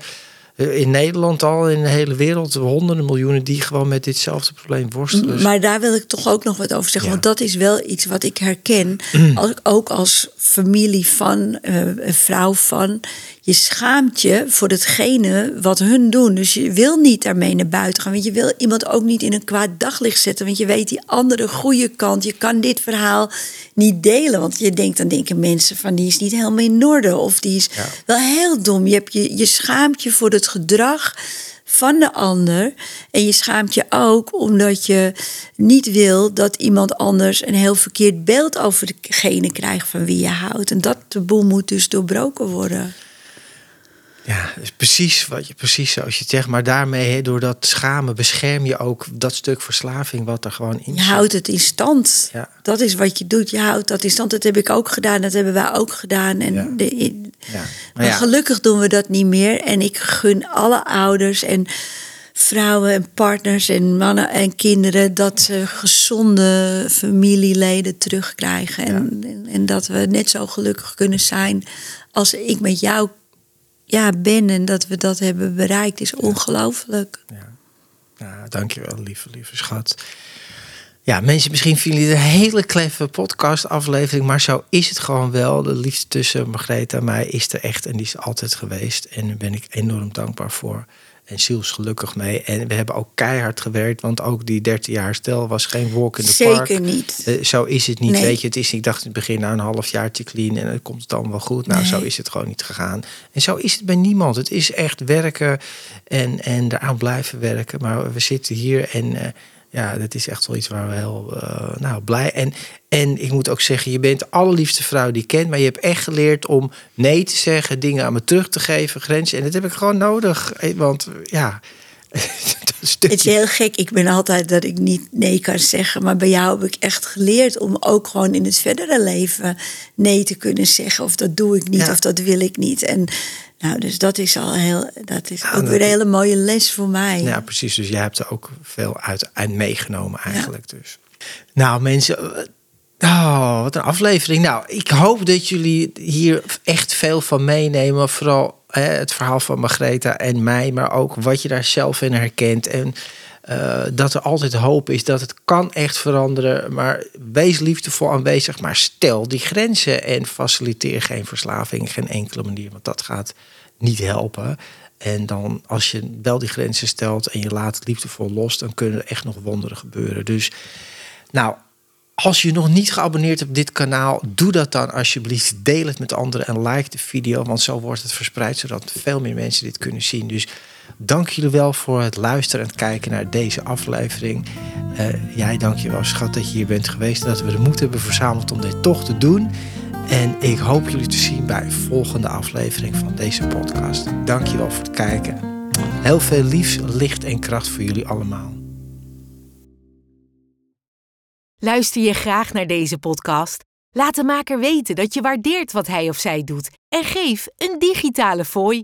in Nederland al, in de hele wereld, honderden miljoenen die gewoon met ditzelfde probleem worstelen. Maar daar wil ik toch ook nog wat over zeggen. Ja. Want dat is wel iets wat ik herken. Als, ook als familie van, eh, een vrouw van. Je schaamt je voor hetgene wat hun doen. Dus je wil niet daarmee naar buiten gaan. Want je wil iemand ook niet in een kwaad daglicht zetten. Want je weet die andere goede kant. Je kan dit verhaal niet delen. Want je denkt, dan denken mensen van die is niet helemaal in orde. Of die is Ja. wel heel dom. Je, hebt je, je schaamt je voor het gedrag van de ander. En je schaamt je ook omdat je niet wil dat iemand anders een heel verkeerd beeld over degene krijgt van wie je houdt. En dat taboe moet dus doorbroken worden. Ja, precies wat je precies zoals je het zegt. Maar daarmee, door dat schamen, bescherm je ook dat stuk verslaving wat er gewoon in Je zit. houdt het in stand. Ja. Dat is wat je doet. Je houdt dat in stand. Dat heb ik ook gedaan. Dat hebben wij ook gedaan. En Ja. de, Ja. Maar gelukkig doen we dat niet meer. En ik gun alle ouders en vrouwen en partners en mannen en kinderen dat ze gezonde familieleden terugkrijgen. En, en, en dat we net zo gelukkig kunnen zijn als ik met jou ja, ben en dat we dat hebben bereikt, is ongelooflijk. ja. Ja, dankjewel, lieve, lieve schat. Ja, mensen, misschien vinden jullie een hele kleffe podcast-aflevering, maar zo is het gewoon wel. De liefde tussen Margrethe en mij is er echt en die is altijd geweest. En daar ben ik enorm dankbaar voor. En ziels gelukkig mee. En we hebben ook keihard gewerkt, want ook die 13 jaar stel was geen walk in the Zeker park. niet. Eh, zo is het niet, Nee. weet je. Het is, ik dacht in het begin, nou een halfjaartje clean en dan komt het dan wel goed. Nou, Nee. zo is het gewoon niet gegaan. En zo is het bij niemand. Het is echt werken en, en eraan blijven werken. Maar we zitten hier en eh, ja, dat is echt wel iets waar we heel eh, nou, blij. En, en ik moet ook zeggen, je bent de allerliefste vrouw die ik ken. Maar je hebt echt geleerd om nee te zeggen, dingen aan me terug te geven, grenzen. En dat heb ik gewoon nodig. Eh, Want ja, Het is heel gek. Ik ben altijd dat ik niet nee kan zeggen. Maar bij jou heb ik echt geleerd om ook gewoon in het verdere leven nee te kunnen zeggen. Of dat doe ik niet, Ja. of dat wil ik niet. En nou, dus dat is al heel. Dat is Ja, ook dat- weer een hele mooie les voor mij. Ja, precies. Dus jij hebt er ook veel uit, uit meegenomen eigenlijk. Dus. Nou mensen, eh, oh, wat een aflevering. Nou, ik hoop dat jullie hier echt veel van meenemen. Vooral hè, het verhaal van Margreta en mij, maar ook wat je daar zelf in herkent. En eh, dat er altijd hoop is, dat het kan echt veranderen. Maar wees liefdevol aanwezig, maar stel die grenzen en faciliteer geen verslaving, geen enkele manier. Want dat gaat niet helpen. En dan als je wel die grenzen stelt en je laat het liefdevol los, dan kunnen er echt nog wonderen gebeuren. Dus nou, als je nog niet geabonneerd hebt op dit kanaal, doe dat dan alsjeblieft. Deel het met anderen en like de video, want zo wordt het verspreid, zodat veel meer mensen dit kunnen zien. Dus dank jullie wel voor het luisteren en het kijken naar deze aflevering. Eh, jij, dank je wel, schat, dat je hier bent geweest. en Dat we de moed hebben verzameld om dit toch te doen. En ik hoop jullie te zien bij een volgende aflevering van deze podcast. Dank je wel voor het kijken. Heel veel liefs, licht en kracht voor jullie allemaal. Luister je graag naar deze podcast? Laat de maker weten dat je waardeert wat hij of zij doet en geef een digitale fooi.